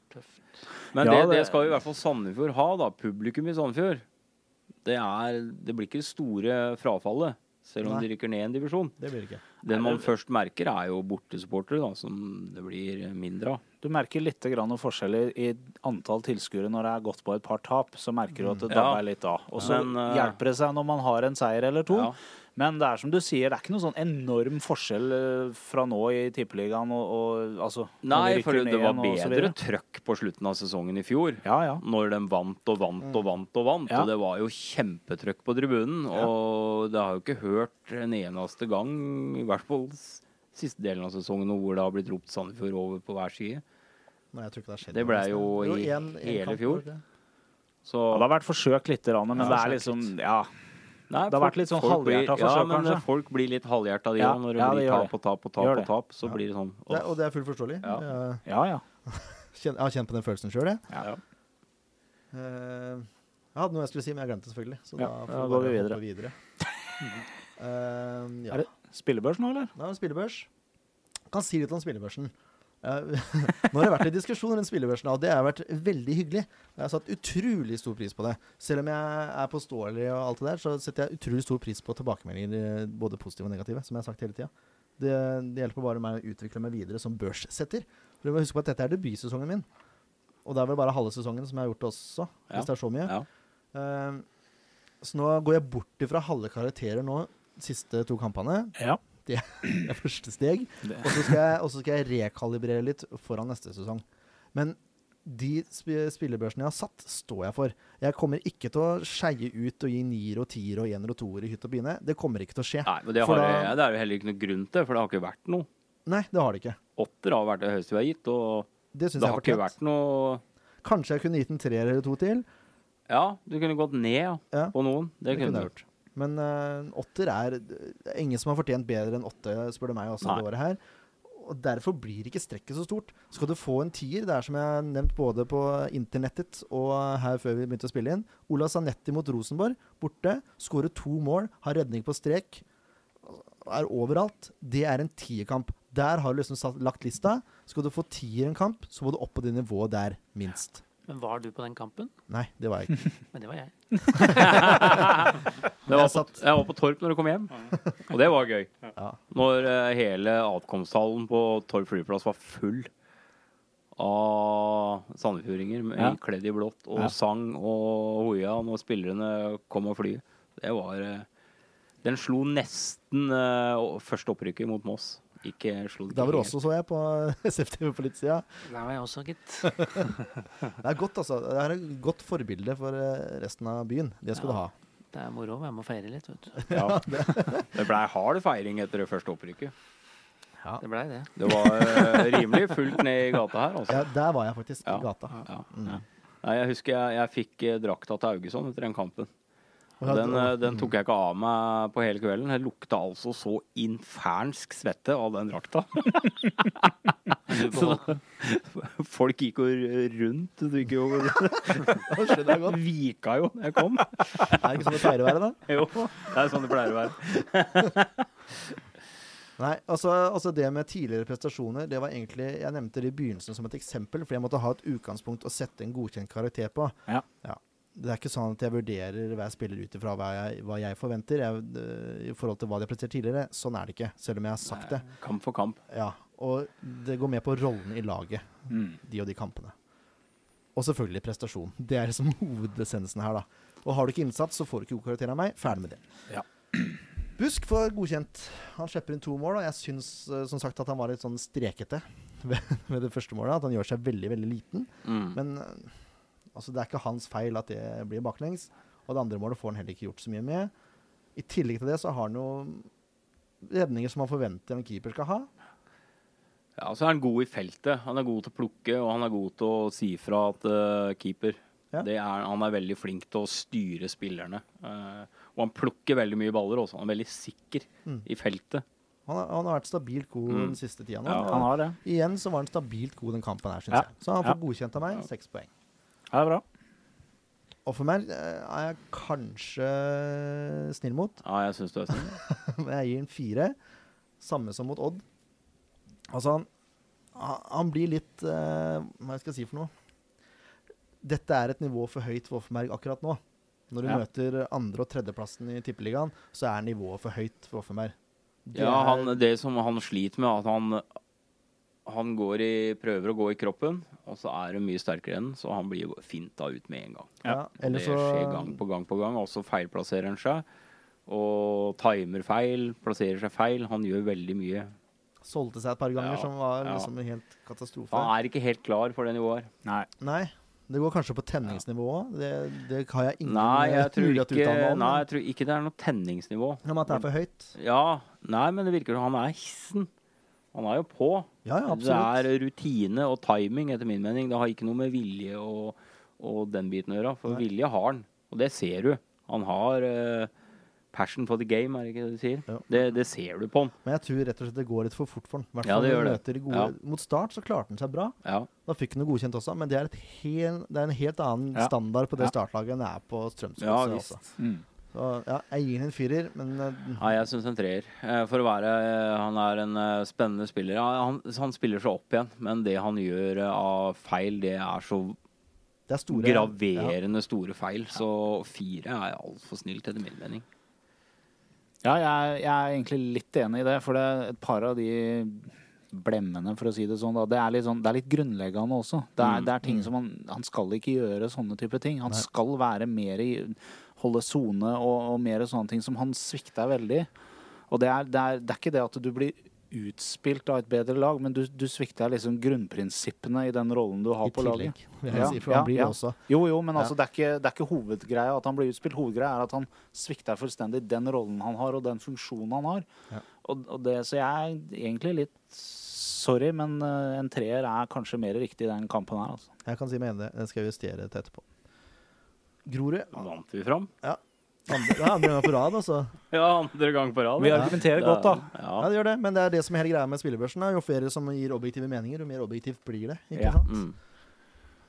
Men Ja, det, det skal i hvert fall Sandefjord ha, da. Publikum i Sandefjord. Det, er, det blir ikke det store frafallet, selv om Nei. de rykker ned en divisjon. Det blir det ikke. Den man først merker, er jo bortesupportere, da, som det blir mindre av. Du merker litt grann forskjeller i antall tilskuere når det er gått på et par tap. Så merker du at det Ja. dabber litt av. Og så eh, hjelper det seg når man har en seier eller to. Ja. Men det er som du sier, det er ikke noe sånn enorm forskjell eh, fra nå i Tippeligaen og, og altså Nei, for det var bedre trøkk på slutten av sesongen i fjor. Ja, ja. Når de vant og vant og vant og vant. Ja. Og det var jo kjempetrøkk på tribunen. Ja. Og det har jo ikke hørt en eneste gang, i hvert fall siste delen av sesongen, hvor det har blitt ropt Sandefjord over på hver side. Nei, jeg tror ikke det har skjedd. Det ble jo i en- en hele kamp, fjor. Så Ja, det har vært forsøkt litt, grann, men Ja, det er liksom. Ja. Nei, Det har vært litt sånn halvhjerta Ja, forsøk, men kanskje. folk blir litt halvhjerta de Ja. Når det ja, det blir tap og tap og tap, og tap, så Ja. blir det sånn Det, er- og det er fullt forståelig. Ja. Ja, ja. jeg har kjent på den følelsen sjøl, jeg. Ja. Eh, jeg hadde noe jeg skulle si, men jeg glemte det selvfølgelig. Så Ja, da får bare vi hoppe videre. uh, ja. Er det spillebørs nå, eller? Det er spillebørs. Kan si litt om spillebørsen. Nå har det vært en diskusjon rundt spillebørsen, og det har vært veldig hyggelig. Jeg har satt utrolig stor pris på det. Selv om jeg er påståelig og alt det der, så setter jeg utrolig stor pris på tilbakemeldinger, eh, både positive og negative, som jeg har sagt hele tida. Det, det hjelper bare meg å utvikle meg videre som børssetter. For du må huske på at dette er debutsesongen min. Og det er vel bare halve sesongen som jeg har gjort det også, Ja. hvis det er så mye. Ja. Eh, så nå går jeg bort ifra halve karakterer nå, siste to kampene. Ja. Det er første steg. Og så skal, skal jeg rekalibrere litt foran neste sesong. Men de sp spillebørsene jeg har satt, står jeg for. Jeg kommer ikke til å skeie ut og gi nier og tier og ener og toer i hytt og pine. Det kommer ikke til å skje. Nei, men det, har, da- det er jo heller ikke noe grunn til, for det har ikke vært noe. Nei, det har det ikke. Åtter har vært det høyeste vi har gitt, og Det det har ikke vært noe Kanskje jeg kunne gitt en treer eller to til. Ja, du kunne gått ned ja, Ja, på noen. Det, kunne du jeg gjort. Men uh, åtter er ingen som har fortjent bedre enn åtte, spør du meg, også Nei. det året her. Og Derfor blir ikke strekket så stort. Skal du få en tier, det er som jeg har nevnt både på internettet og her før vi begynte å spille inn Ola Sanetti mot Rosenborg, borte. Skårer to mål, har redning på strek. Er overalt. Det er en tierkamp. Der har du liksom satt, lagt lista. Skal du få tier en kamp, så må du opp på det nivået der, minst. Men var du på den kampen? Nei, det var jeg ikke. Men det var jeg. Det var på, jeg var på Torp når du kom hjem, og det var gøy. Ja. Når eh, hele atkomsthallen på Torp flyplass var full av sandefjordinger Ja. kledd i blått og Ja. sang og hoia når spillerne kom og fly. Det var eh, Den slo nesten uh, første opprykket mot Moss. Ikke slo det Da var det du også, så jeg, på SFTV på litt sida. Der var jeg også, gitt. Det er godt, altså. Det er et godt forbilde for eh, resten av byen. Det skal Ja. du ha. Det er moro å være med og feire litt, vet du. Ja. Det blei hard feiring etter det første opprykket. Det blei det. Det var eh, rimelig fullt ned i gata her. Altså. Ja, der var jeg faktisk, Ja. i gata. Ja. Mm. Nei, jeg husker jeg, jeg fikk eh, drakta til Augesson etter den kampen. Den, eh, den tok jeg ikke av meg på hele kvelden. Det lukta altså så infernsk svette av den drakta. Så folk gikk jo rundt. Du gikk jo. Vika jo jeg kom. Er det ikke sånn det pleier å være, da? Jo, det er sånn det pleier å være. Nei, altså, altså det med tidligere prestasjoner, det var egentlig Jeg nevnte det i begynnelsen som et eksempel, fordi jeg måtte ha et utgangspunkt å sette en godkjent karakter på. Ja. Det er ikke sånn at jeg vurderer hver spiller ut ifra hva, jeg- hva jeg forventer jeg, eh, i forhold til hva de har prestert tidligere. Sånn er det ikke, selv om jeg har sagt det. Kamp for kamp. Ja, Og det går med på rollen i laget, Mm. de og de kampene. Og selvfølgelig prestasjon. Det er liksom hovedessensen her, da. Og har du ikke innsats, så får du ikke god karakter av meg. Ferdig med det. Ja. Busk får godkjent. Han slipper inn to mål, og jeg syns eh, som sagt at han var litt sånn strekete ved, ved det første målet. At han gjør seg veldig, veldig liten. Mm. Men eh, altså, det er ikke hans feil at det blir baklengs. Og det andre målet får han heller ikke gjort så mye med. I tillegg til det så har han jo redninger som man forventer en keeper skal ha. Ja, så er han god i feltet. Han er god til å plukke, og han er god til å si fra at uh, keeper Ja. det er, Han er veldig flink til å styre spillerne. Uh, og han plukker veldig mye baller også. Han er veldig sikker Mm. i feltet. Han har, han har vært stabilt god Mm. den siste tida nå. Ja, Han har det. Igjen så var han stabilt god den kampen her, syns Ja. jeg. Så han Ja. får godkjent av meg. Seks poeng. Ja, det er bra. Og for meg eh, er jeg kanskje snill mot, Ja, jeg syns du er snill. men jeg gir en fire. Samme som mot Odd. Altså, han, han- blir litt uh, Hva skal jeg si for noe? Dette er et nivå for høyt for Offenberg akkurat nå. Når du Ja. møter andre- og tredjeplassen i Tippeligaen, så er nivået for høyt for Offenberg. Det Ja, er- han, det som han sliter med, at han han går i, prøver å gå i kroppen, og så er hun mye sterkere enn, så han blir finta ut med en gang. ja, det skjer gang på gang på gang, og så feilplasserer han seg. Og timer feil, plasserer seg feil. Han gjør veldig mye. solgte seg et par ganger, Ja, som var ja. liksom en helt katastrofe. Han er ikke helt klar for det nivået her. Nei. Nei. Det går kanskje på tenningsnivå òg. Det, det har jeg ingen Nei, eh, jeg tror mulighet til å uttale meg om. nei, jeg tror ikke det er noe tenningsnivå. Om at det er for høyt. Ja, nei, men det virker som han er hissen. Han er jo på. Ja, ja, det er rutine og timing, etter min mening. Det har ikke noe med vilje og, og den biten å gjøre. For Nei. vilje har han, og det ser du. Han har uh, passion for the game, er det ikke det du sier? Ja. Det, det ser du på han. Men jeg tror rett og slett det går litt for fort for han. Hvert Ja, det gjør det. gode, Ja. Mot start så klarte han seg bra. Ja. Da fikk han noe godkjent også, men det er, et hel, det er en helt annen Ja. standard på det Ja. startlaget enn det er på Strømsgodset. ja visst. Mm. Så ja, jeg gir den en firer, men uh, Nei, jeg syns en treer. Eh, For å være eh, Han er en eh, spennende spiller. Han, han spiller seg opp igjen, men det han gjør eh, av feil, det er så det er store ja. graverende store feil. Så fire er altfor snilt, etter min mening. Ja, jeg, jeg er egentlig litt enig i det, for det er et par av de blemmene, for å si det sånn, da, det, er litt sånn, det er litt grunnleggende også. Det er, Mm. det er ting som han, han skal ikke gjøre sånne type ting. Han Nei. skal være mer i holde sone og, og mer sånne ting som han svikter veldig. Og det er, det, er, det er ikke det at du blir utspilt av et bedre lag, men du, du svikter liksom grunnprinsippene i den rollen du har I på laget. tillegg, vil jeg Ja, si, for ja, han blir ja. også. Jo, jo, men Ja. altså, det, er ikke, det er ikke hovedgreia at han blir utspilt. Hovedgreia er at han svikter fullstendig den rollen han har, og den funksjonen han har. Ja. Og, og det, så jeg er egentlig litt sorry, men eh, en treer er kanskje mer riktig i den kampen her. Altså. Jeg kan si meg enig. Den skal jeg justere til etterpå. Grorud Vant vi fram? andre, ja, andre gang på rad, altså. Ja, andre gang på rad. Vi argumenterer ja. godt, da. Ja, Ja. det gjør det, men det er det som er hele greia med spillebørsen. Jo flere som gir objektive meninger, jo mer objektivt blir det. ikke Ja. sant? Mm.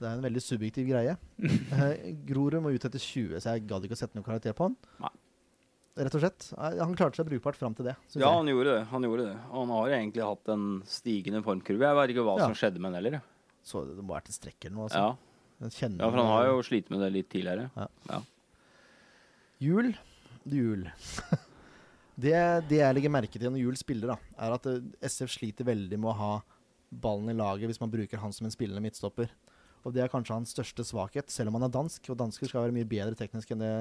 Det er en veldig subjektiv greie. Eh, Grorud må ut etter 20, så jeg gadd ikke å sette noen karakter på han. Nei. Rett og slett. Han klarte seg brukbart fram til det. Ja, han gjorde det. Han gjorde det. Og han har egentlig hatt en stigende formkurve. Jeg vet ikke hva Ja. som skjedde med han heller. Så det må være til strekk eller noe. Altså. Ja. Kjenner- ja, for han har jo slitt med det litt tidligere. Jul. Jul. det, det jeg legger merke til når Jul spiller, da, er at eh, SF sliter veldig med å ha ballen i laget hvis man bruker han som en spillende midtstopper. Og det er kanskje hans største svakhet, selv om han er dansk. Og dansker skal være mye bedre teknisk enn det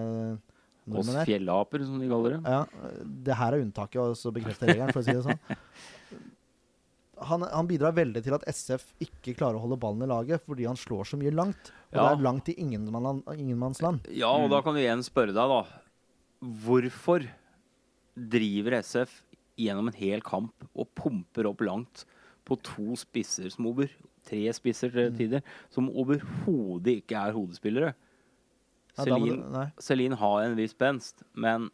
nordmenn er. fjellaper, som de kaller det. Ja, det her er unntaket, og så bekrefter regelen, for å si det sånn. Han, han bidrar veldig til at SF ikke klarer å holde ballen i laget, fordi han slår så mye langt. Og Ja. det er langt i ingenmann- ingenmannsland. Ja, og da kan du igjen spørre deg, da. Hvorfor driver SF gjennom en hel kamp og pumper opp langt på to spisser som over Tre spisser til tider, som overhodet ikke er hodespillere? Celine, Celine har en viss benst, men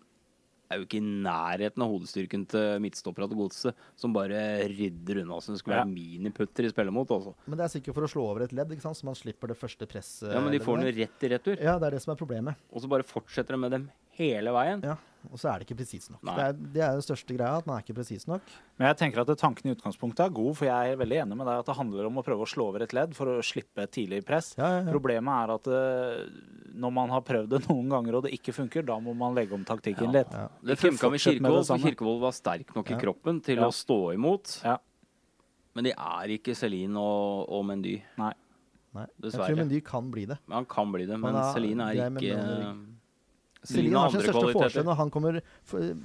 er jo ikke i nærheten av hodestyrken til midtstopperne til Godset, som bare rydder unna som det skulle være miniputter i spillet mot. Altså. Men det er sikkert for å slå over et ledd, så man slipper det første presset. Ja, men de får den jo rett i retur. Ja, det er det som er problemet. og så bare fortsetter de med dem hele veien. Ja, Og så er det ikke presis nok. Det er, det er den største greia, at man er ikke presis nok. Men jeg tenker at tanken i utgangspunktet er god, for jeg er veldig enig med deg at det handler om å prøve å slå over et ledd for å slippe tidlig press. Ja, ja, ja. Problemet er at uh, når man har prøvd det noen ganger og det ikke funker, da må man legge om taktikken litt. Ja. Det funka med Kirkevold, for. Kirkevold var sterk nok Ja. i kroppen til Ja. å stå imot. Ja. Men de er ikke Celine og, og Mendy. Nei. Nei. Jeg tror Mendy kan bli det. Men han kan bli det, men men er- Celine er er ikke mellom- Celine Celine har sin største forskjell når han kommer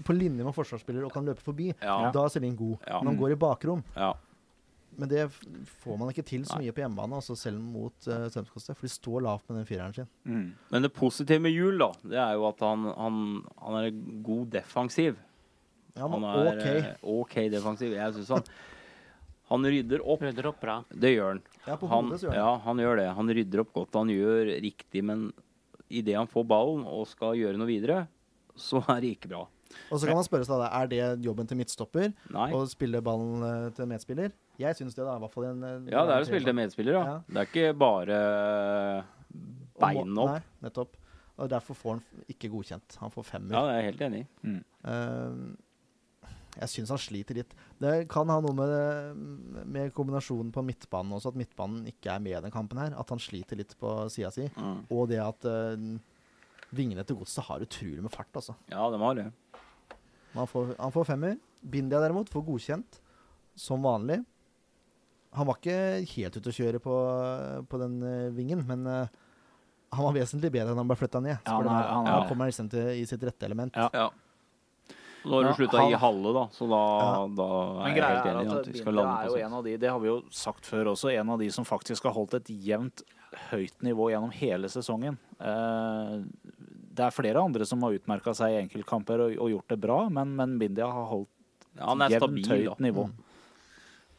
på linje med forsvarsspiller og kan løpe forbi. Ja. Da er Celine god. Ja. Når han går i bakrom. Ja. Men det får man ikke til så Nei. mye på hjemmebane, altså selv mot uh, Strømskostet. For de står lavt med den fireren sin. Mm. Men det positive med Jul, da, det er jo at han, han, han er god defensiv. Ja, Han er OK. eh, OK defensiv. Jeg syns han Han rydder opp. Rydder opp bra. Det gjør han. Ja, på Han, hodet så gjør han ja, han gjør det. Han rydder opp godt. Han gjør riktig, men idet han får ballen og skal gjøre noe videre, så er det ikke bra. Og så kan man spørre seg da, er det jobben til midtstopper Nei. å spille ballen eh, til medspiller? Jeg syns det, da. I hvert fall en, en eh, Ja, det er å spille til medspiller, da. Ja. Det er ikke bare beina opp. Nei, nettopp. Og derfor får han ikke godkjent. Han får femmer. Ja, det er jeg helt enig i. Eh, jeg syns han sliter litt. Det kan ha noe med, med kombinasjonen på midtbanen også, at midtbanen ikke er med i den kampen her. At han sliter litt på sida si. Mm. Og det at uh, vingene til godset har utrolig med fart, altså. Ja, de har det. Han får, han får femmer. Bindia derimot får godkjent, som vanlig. Han var ikke helt ute å kjøre på, på den uh, vingen, men uh, han var vesentlig bedre enn han ble flytta ned. Ja, han, er, han er- han er- kommer liksom til, i sitt rette element. Ja. Ja. Nå har Ja, du slutta han- halve, da, så da, Ja. da er jeg helt enig i at at vi skal lande er jo en av de, det har vi jo sagt før også, en av de som faktisk har holdt et jevnt høyt nivå gjennom hele sesongen. Eh, det er flere andre som har utmerka seg i enkeltkamper og, og gjort det bra, men, men Bindia har holdt Ja, jevnt stabil, høyt da. nivå. Mm.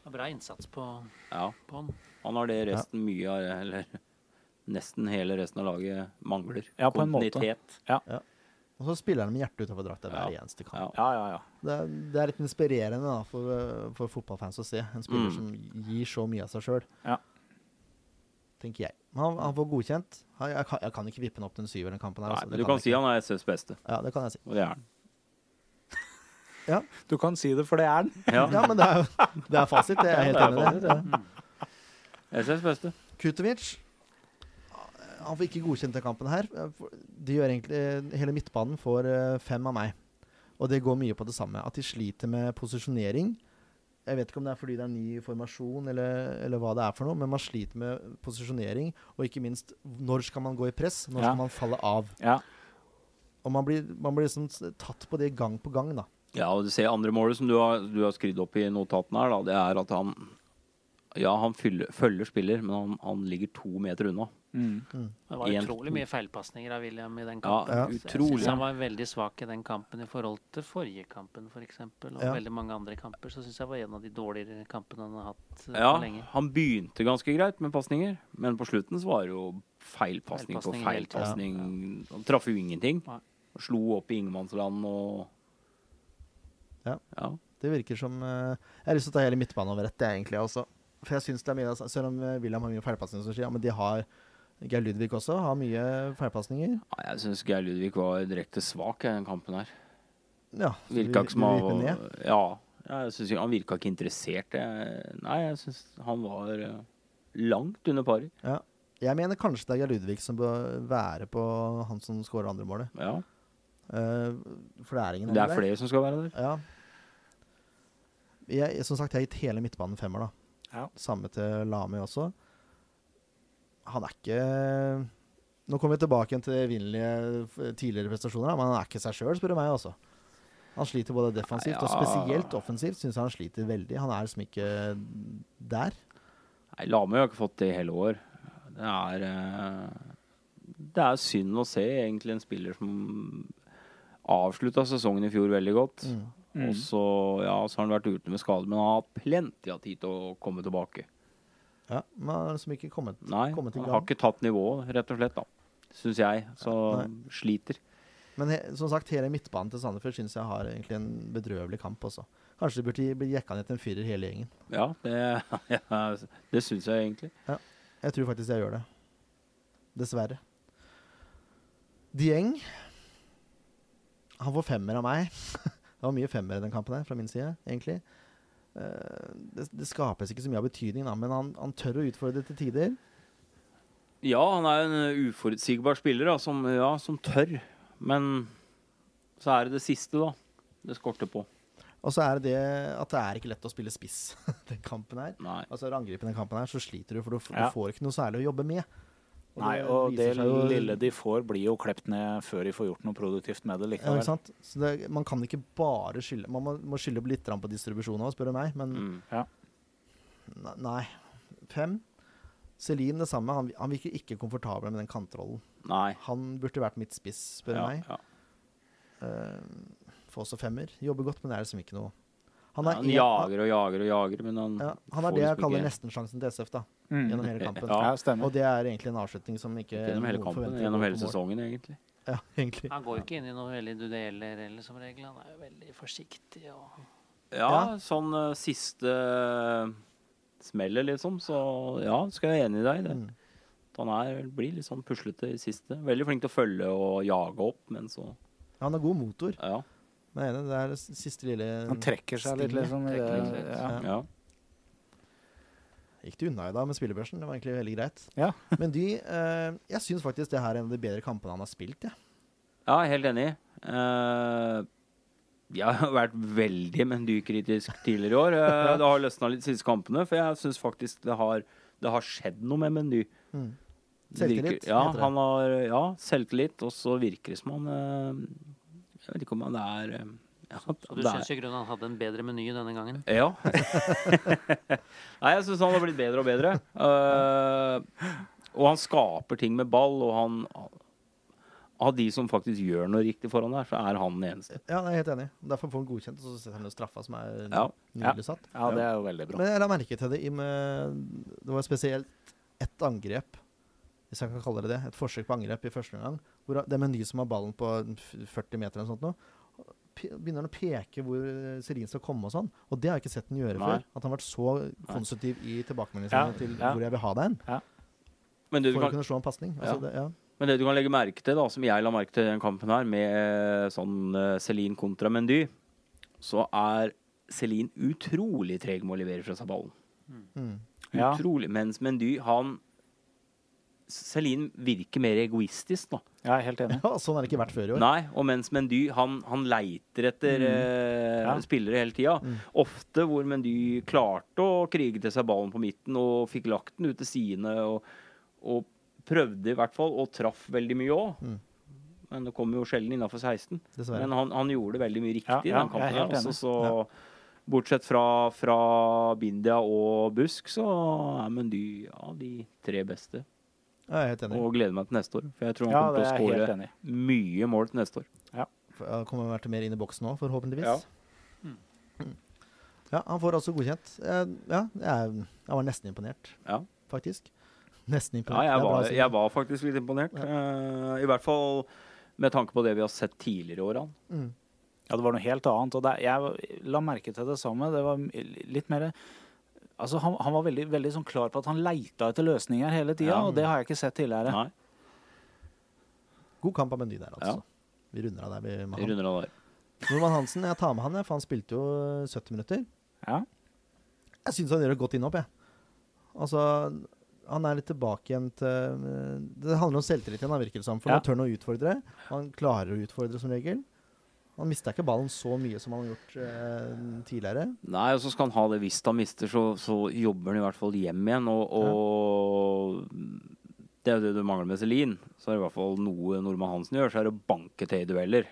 Det er Bra innsats på, Ja, på han. han har det resten mye av, eller nesten hele resten av laget mangler. Ja, på en måte. Kontinuitet. Og så spiller han med hjertet utover drakta hver Ja. eneste kamp. Ja. Ja, ja, ja. Det, det er litt inspirerende da, for, uh, for fotballfans å se. En spiller Mm. som gir så mye av seg sjøl. Ja. Tenker jeg. Men han, han får godkjent. Han, jeg, kan, jeg kan ikke vippe han opp til en syver den kampen. her. Nei, altså. men du kan kan si han er SFs beste, Ja, det kan jeg si. og det er han. Du kan si det, for det er den. Ja, Ja, men det er det er fasit. Det er jeg helt enig i. SFs beste. Kutovic han får ikke godkjent den kampen her. De gjør egentlig Hele midtbanen får eh, fem av meg. Og det går mye på det samme. At de sliter med posisjonering. Jeg vet ikke om det er fordi det er ny formasjon, eller, eller hva det er for noe, men man sliter med posisjonering. Og ikke minst, når skal man gå i press? Når Ja. skal man falle av? Ja. Og man blir, man blir liksom tatt på det gang på gang, da. Ja, og du ser andre målet som du har, du har skrevet opp i notatene her, da, det er at han Ja, han fyller, følger spiller, men han, han ligger to meter unna. Mm. Det var utrolig mye feilpasninger av William i den kampen. Ja. Utrolig. Jeg han var veldig svak i den kampen i forhold til forrige kampen, f.eks. eksempel Og Ja. veldig mange andre kamper. Så syns jeg var en av de dårligere kampene han har hatt eh, Ja, lenge. han begynte ganske greit med pasninger, men på slutten så var det jo feilpasning på Feilpasning Ja. Han traff jo ingenting. Nei. Slo opp i ingenmannsland og Ja. ja. Det virker som eh, Jeg har lyst til å ta hele midtbanen over ett, det er egentlig også. For jeg synes det er mye, Selv om eh, William har mye feilpasninger, ja, men de har Geir Ludvig også har mye feilpasninger. Ja, Jeg syns Geir Ludvig var direkte svak i den kampen her. Ja, Virka ikke som han. Ja, jeg synes han virka ikke interessert. Jeg, nei, jeg syns han var eh, langt under paret. Ja. Jeg mener kanskje det er Geir Ludvig som bør være på han som skårer andre målet. Ja. Uh, for det er ingen Det er andre der. flere som skal være der. Ja. Jeg, som sagt, jeg har gitt hele midtbanen femmer, da. Ja. Samme til Lami også. Han er ikke Nå kommer vi tilbake til evinnelige tidligere prestasjoner, men han er ikke seg sjøl, spør du meg. også. Han sliter både defensivt og spesielt offensivt. Syns han sliter veldig. Han er liksom ikke der. Nei, Lamøy har ikke fått det i hele år. Det er eh, Det er synd å se egentlig en spiller som avslutta sesongen i fjor veldig godt. Mm. Og så, ja, så har han vært ute med skade, men han har plenty av tid til å komme tilbake. Ja, men har liksom ikke kommet, Nei, kommet i han har ikke tatt nivået, rett og slett, da. Syns jeg. Så Nei. sliter. Men he, som sagt, hele midtbanen til Sandefjord syns jeg har egentlig en bedrøvelig kamp også. Kanskje de burde bli jekka ned til en firer hele gjengen. Ja, det, ja, det syns jeg egentlig. Jeg tror faktisk jeg gjør det. Dessverre. Dieng Han får femmer av meg. det var mye femmer i den kampen her, fra min side, egentlig. Eh, det, det skapes ikke så mye av betydning, da, men han, han tør å utfordre til tider. Ja, han er en uforutsigbar spiller da, som, ja, som tør. Men så er det det siste, da. Det skorter på. Og så er det det at det er ikke lett å spille spiss den kampen her. Nei. Altså Angripe den kampen her, så sliter du, for du, Ja. du får ikke noe særlig å jobbe med. Nei, og det jo- lille de får, blir jo klept ned før de får gjort noe produktivt med det Ja, likevel. ikke sant? Så det, man kan ikke bare skylde Man må, må skylde litt på distribusjonen òg, spør du meg. Men Mm. ja. nei. Fem. Celine det samme. Han, han virker ikke komfortabel med den kantrollen. Nei. Han burde vært mitt spiss, spør du Ja, meg. ja. Uh, Får også femmer. Jobber godt, men det er liksom ikke noe Han Han, er, en- jager og jager og jager, men han ja, han får er det jeg liksom kaller nestensjansen til SF, da. Mm. Gjennom hele kampen. Ja. Ja, stemmer. Og det er egentlig en avslutning som ikke gjennom hele kampen, gjennom hele sesongen, egentlig. Ja, egentlig. Han går jo ikke inn i noe veldig dueller eller som regel. Han er jo veldig forsiktig og Ja, Ja. sånn uh, siste uh, smellet, liksom. Så ja, skal jeg være enig i deg i det. Mm. Han er, blir litt sånn puslete i siste. Veldig flink til å følge og jage opp, men så Han har god motor. Ja. Men det er det siste lille Han trekker seg litt, liksom. i Trekker litt, ja. ja. Gikk det unna i dag med spillebørsen. Det var egentlig veldig greit. Ja. Men de uh, Jeg syns faktisk det her er en av de bedre kampene han har spilt. Ja. Ja, helt enig. Uh, Jeg har vært veldig Mendy-kritisk tidligere i år. Uh, Det har løsna litt de siste kampene, for jeg syns faktisk det har, det har skjedd noe med Mendy. Mm. Det Selvtillit, virker- Ja, heter det. han har ja, selvtillit, og så virker det som han eh, Jeg vet ikke om han er Så du er- syns i grunnen han hadde en bedre meny denne gangen? Ja. Nei, jeg syns han har blitt bedre og bedre. Uh, og han skaper ting med ball, og han Av de som faktisk gjør noe riktig foran der, så er han den eneste. Ja, jeg er helt enig. Derfor får han godkjent, og så setter han straffa som er Ja. nydelig satt. Ja, det er jo veldig bra. Men jeg la merke til det i med Det var spesielt ett angrep, hvis jeg kan kalle det det. Et forsøk på angrep i første omgang. Hvor det Meny som har ballen på 40 meter eller noe sånt nå, begynner han å peke hvor Serin skal komme og sånn. Og det har jeg ikke sett den gjøre Nei. før. At han har vært så konstruktiv i tilbakemeldingene Ja, til ja. hvor jeg vil ha deg hen. Du For å kan, kunne slå en pasning. Ja. Altså, ja. men det du kan legge merke til, da, som jeg la merke til i den kampen her, med eh, sånn eh, Celine kontra Mendy, så er Celine utrolig treg med å levere fra seg ballen. Mm. Utrolig. Mens Mendy, han Celine virker mer egoistisk, da. Jeg er helt enig. ja, sånn har det ikke vært før i år. Nei, og mens Mendy han, han leiter etter eh, Ja. spillere hele tida. Mm. Ofte hvor Mendy klarte å krige til seg ballen på midten og fikk lagt den ut til sidene. Og, og prøvde i hvert fall, og traff veldig mye òg. Mm. Men det kom jo sjelden innafor 16. Dessverre. Men han, han gjorde veldig mye riktig i ja, den kampen. jeg er helt her, altså, så Ja. Bortsett fra, fra Bindia og Busk, så er Mendy ja, de tre beste. Og gleder meg til neste år. For jeg tror han Ja, kommer til å skåre mye mål til neste år. Ja. Han kommer vært mer inn i boksen nå, forhåpentligvis. Ja. Mm. Ja, han får altså godkjent. Eh, Ja, jeg, jeg var nesten imponert, Ja. faktisk. Nesten Ja, imponert. jeg er bra var, jeg var faktisk litt imponert. Uh, I hvert fall med tanke på det vi har sett tidligere i årene. Mm. Ja, det var noe helt annet. Og det, jeg la merke til det samme. Det var litt mer Altså, han, han var veldig, veldig sånn klar på at han leita etter løsninger hele tida, Ja. og det har jeg ikke sett tidligere. Nei, God kamp av Mendy der, altså. Ja. Vi runder av der. Vi, med vi runder av der. Norman Hansen, jeg tar med han, jeg, for han spilte jo eh, 70 minutter. Ja. Jeg syns han gjør et godt innhopp, jeg. Altså, han er litt tilbake igjen til eh, Det handler om selvtillit igjen, virker det som. For Ja. han tør han å utfordre. Han klarer å utfordre som regel. Han mista ikke ballen så mye som han har gjort eh, tidligere. Nei, og så skal han ha det hvis han mister, så, så jobber han i hvert fall hjem igjen. Og, og det er jo det du mangler med Celine. Så er det i hvert fall noe Nordmann Hansen gjør, så er det å banke til i dueller.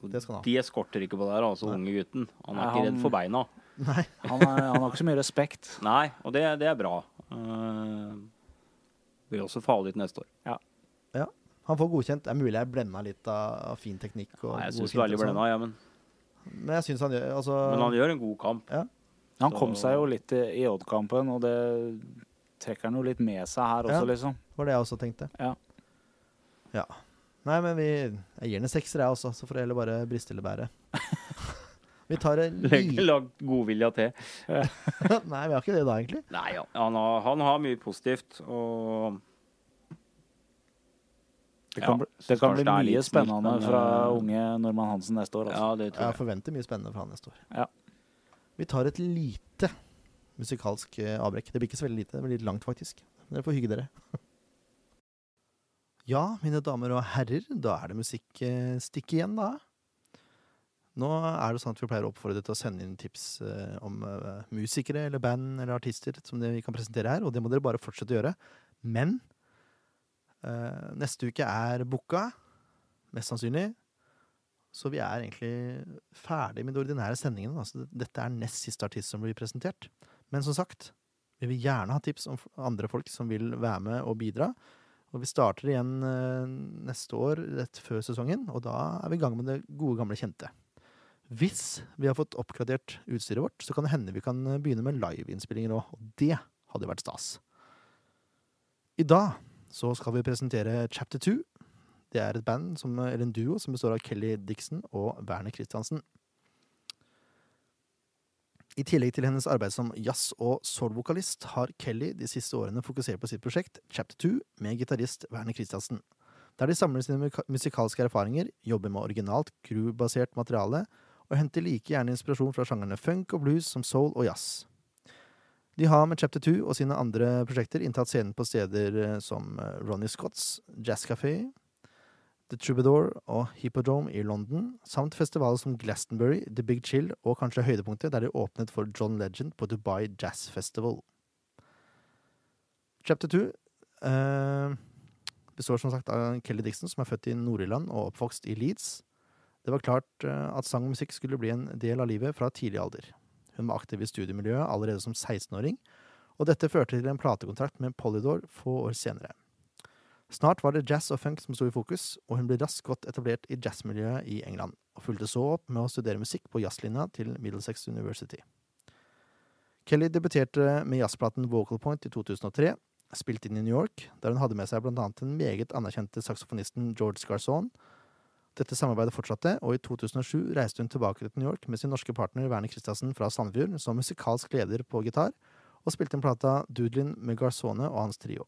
Det skal han ha. De eskorter ikke på det her, altså Nei. unge gutten. Han er Nei, ikke han- redd for beina. Nei. Han, er, han har ikke så mye respekt. Nei, og det, det er bra. Uh, vil også få litt neste år. Han får godkjent. Det er mulig jeg blenda litt av, av fin teknikk. Og Nei, jeg syns veldig og sånn. blenda, ja, men, Men jeg syns han gjør altså, men han gjør en god kamp. Han kom seg jo litt i, i Odd-kampen, og det trekker han jo litt med seg her også, Ja. liksom. var det jeg også tenkte. Ja. Ja. Nei, men vi Jeg gir den en sekser, jeg også, så får det heller bare briste eller bære. vi tar en Legg li... lag godvilja til. Nei, vi har ikke det da, egentlig. Nei, ja. han, har, han har mye positivt, og Det kan, Ja, bli, det kan bli mye spennende fra eh, unge Normann Hansen neste år. Altså. Ja, det tror Jeg jeg. forventer mye spennende fra han neste år. Ja. Vi tar et lite musikalsk eh, avbrekk. Det blir ikke så veldig lite, det blir litt langt, faktisk. Dere får hygge dere. ja, mine damer og herrer, da er det musikkstikk igjen, da. Nå er det sånn at vi pleier å oppfordre til å sende inn tips eh, om eh, musikere eller band eller artister som vi kan presentere her, og det må dere bare fortsette å gjøre. Men eh, neste uke er booka, mest sannsynlig. Så vi er egentlig ferdig med de ordinære sendingene. Altså, dette er nest siste artist som blir presentert. Men som sagt, vi vil gjerne ha tips om andre folk som vil være med og bidra. Og vi starter igjen eh, neste år, rett før sesongen, og da er vi i gang med det gode, gamle kjente. Hvis vi har fått oppgradert utstyret vårt, så kan det hende vi kan begynne med liveinnspillinger òg, og det hadde vært stas. I dag så skal vi presentere Chapter 2. Det er et band, som, eller en duo, som består av Kelly Dixon og Werner Christiansen. I tillegg til hennes arbeid som jazz- og soul-vokalist har Kelly de siste årene fokusert på sitt prosjekt Chapter 2 med gitarist Werner Christiansen, der de samler sine musikalske erfaringer, jobber med originalt crew-basert materiale og henter like gjerne inspirasjon fra sjangerne funk og blues som soul og jazz. De har med Chapter 2 og sine andre prosjekter inntatt scenen på steder eh, som eh, Ronny Scotts Jazz Café, The Troubadour og Hippodrome i London, samt festivaler som Glastonbury, The Big Chill og kanskje høydepunktet der de åpnet for John Legend på Dubai Jazz Festival. Chapter 2 eh, består som sagt av Kelly Dixon, som er født i Nord-Irland og oppvokst i Leeds. Det var klart eh, at sang og musikk skulle bli en del av livet fra tidlig alder. Hun var aktiv i studiemiljøet allerede som 16-åring, og dette førte til en platekontrakt med Polydor få år senere. Snart var det jazz og funk som sto i fokus, og hun ble raskt godt etablert i jazzmiljøet i England, og fulgte så opp med å studere musikk på jazzlinja til Middlesex University. Kelly debuterte med jazzplaten Vocal Point i 2003, spilt inn i New York, der hun hadde med seg blant annet den meget anerkjente saksofonisten George Garçon. Dette samarbeidet fortsatte, og i 2007 reiste hun tilbake til New York med sin norske partner Werner Christiansen fra Sandefjord som musikalsk leder på gitar, og spilte inn plata Doodlin med Garzone og hans trio.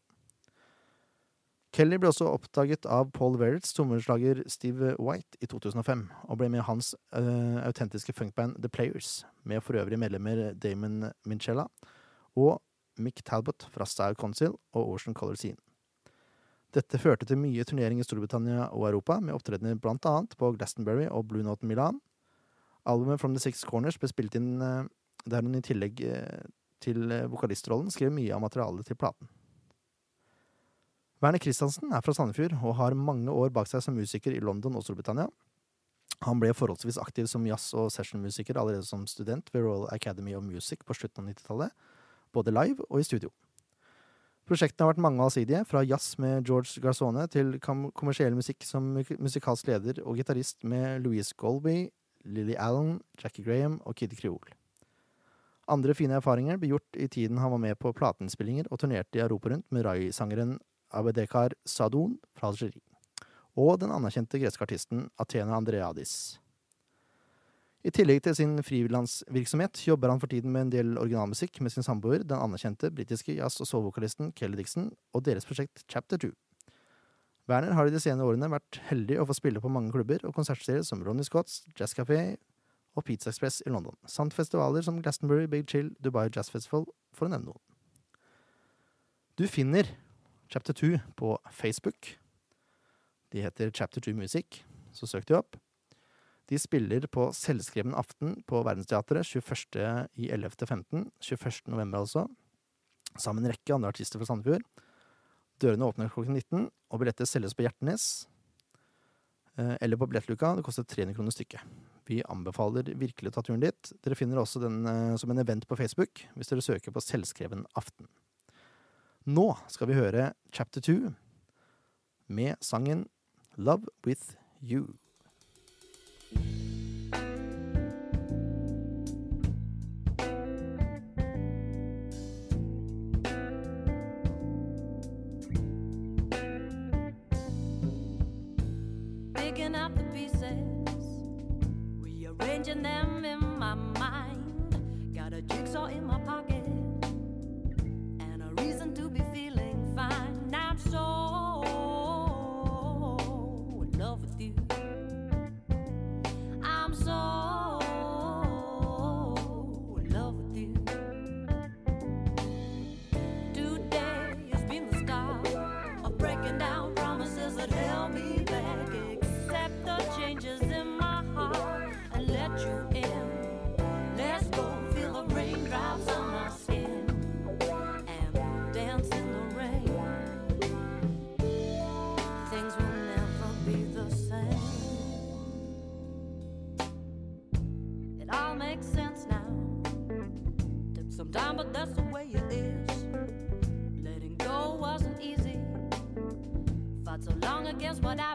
Kelly ble også oppdaget av Paul Verretts trommeslager Steve White i 2005, og ble med i hans eh, autentiske funkband The Players, med for øvrig medlemmer Damon Minchella og Mick Talbot fra Style Council og Ocean Color Scene. Dette førte til mye turnering i Storbritannia og Europa, med opptredener annet på Glastonbury og Blue Note Milan. Albumet From The Six Corners ble spilt inn eh, der hun i tillegg eh, til eh, vokalistrollen skrev mye av materialet til platen. Werner Christiansen er fra Sandefjord og har mange år bak seg som musiker i London og Storbritannia. Han ble forholdsvis aktiv som jazz- og sessionmusiker allerede som student ved Royal Academy of Music på slutten av 90-tallet, både live og i studio. Prosjektene har vært mange og allsidige, fra jazz med George Garzone til kommersiell musikk som musikalsk leder og gitarist med Louise Golby, Lily Allen, Jackie Graham og Kid Creole. Andre fine erfaringer ble gjort i tiden han var med på plateinnspillinger og turnerte i Europa rundt med Rai-sangeren Abedekar Sadoun fra Algerie, og den anerkjente greske artisten Athena Andreadis. I tillegg til sin frilansvirksomhet jobber han for tiden med en del originalmusikk med sin samboer, den anerkjente britiske jazz- og soul-vokalisten Kelly Dixon, og deres prosjekt Chapter 2. Werner har i de senere årene vært heldig å få spille på mange klubber og konsertserier som Ronny Scotts, Jazz Café og Pizza Express i London, samt festivaler som Glastonbury, Big Chill, Dubai Jazz Festival, for å nevne noen. Du finner Chapter 2 på Facebook. De heter Chapter 2 Music, så søk de opp. De spiller på Selvskreven aften på Verdensteatret 21. i 11.15, 21. november altså, sammen med en rekke andre artister fra Sandefjord. Dørene åpner klokken 19, og billetter selges på Hjertnes eh, eller på billettluka. Det koster 300 kroner stykket. Vi anbefaler virkelig å ta turen dit. Dere finner også den eh, som en event på Facebook hvis dere søker på Selvskreven aften. Nå skal vi høre Chapter 2 med sangen Love With You. all in my pocket. That's the way it is. Letting go wasn't easy. Fought so long against what I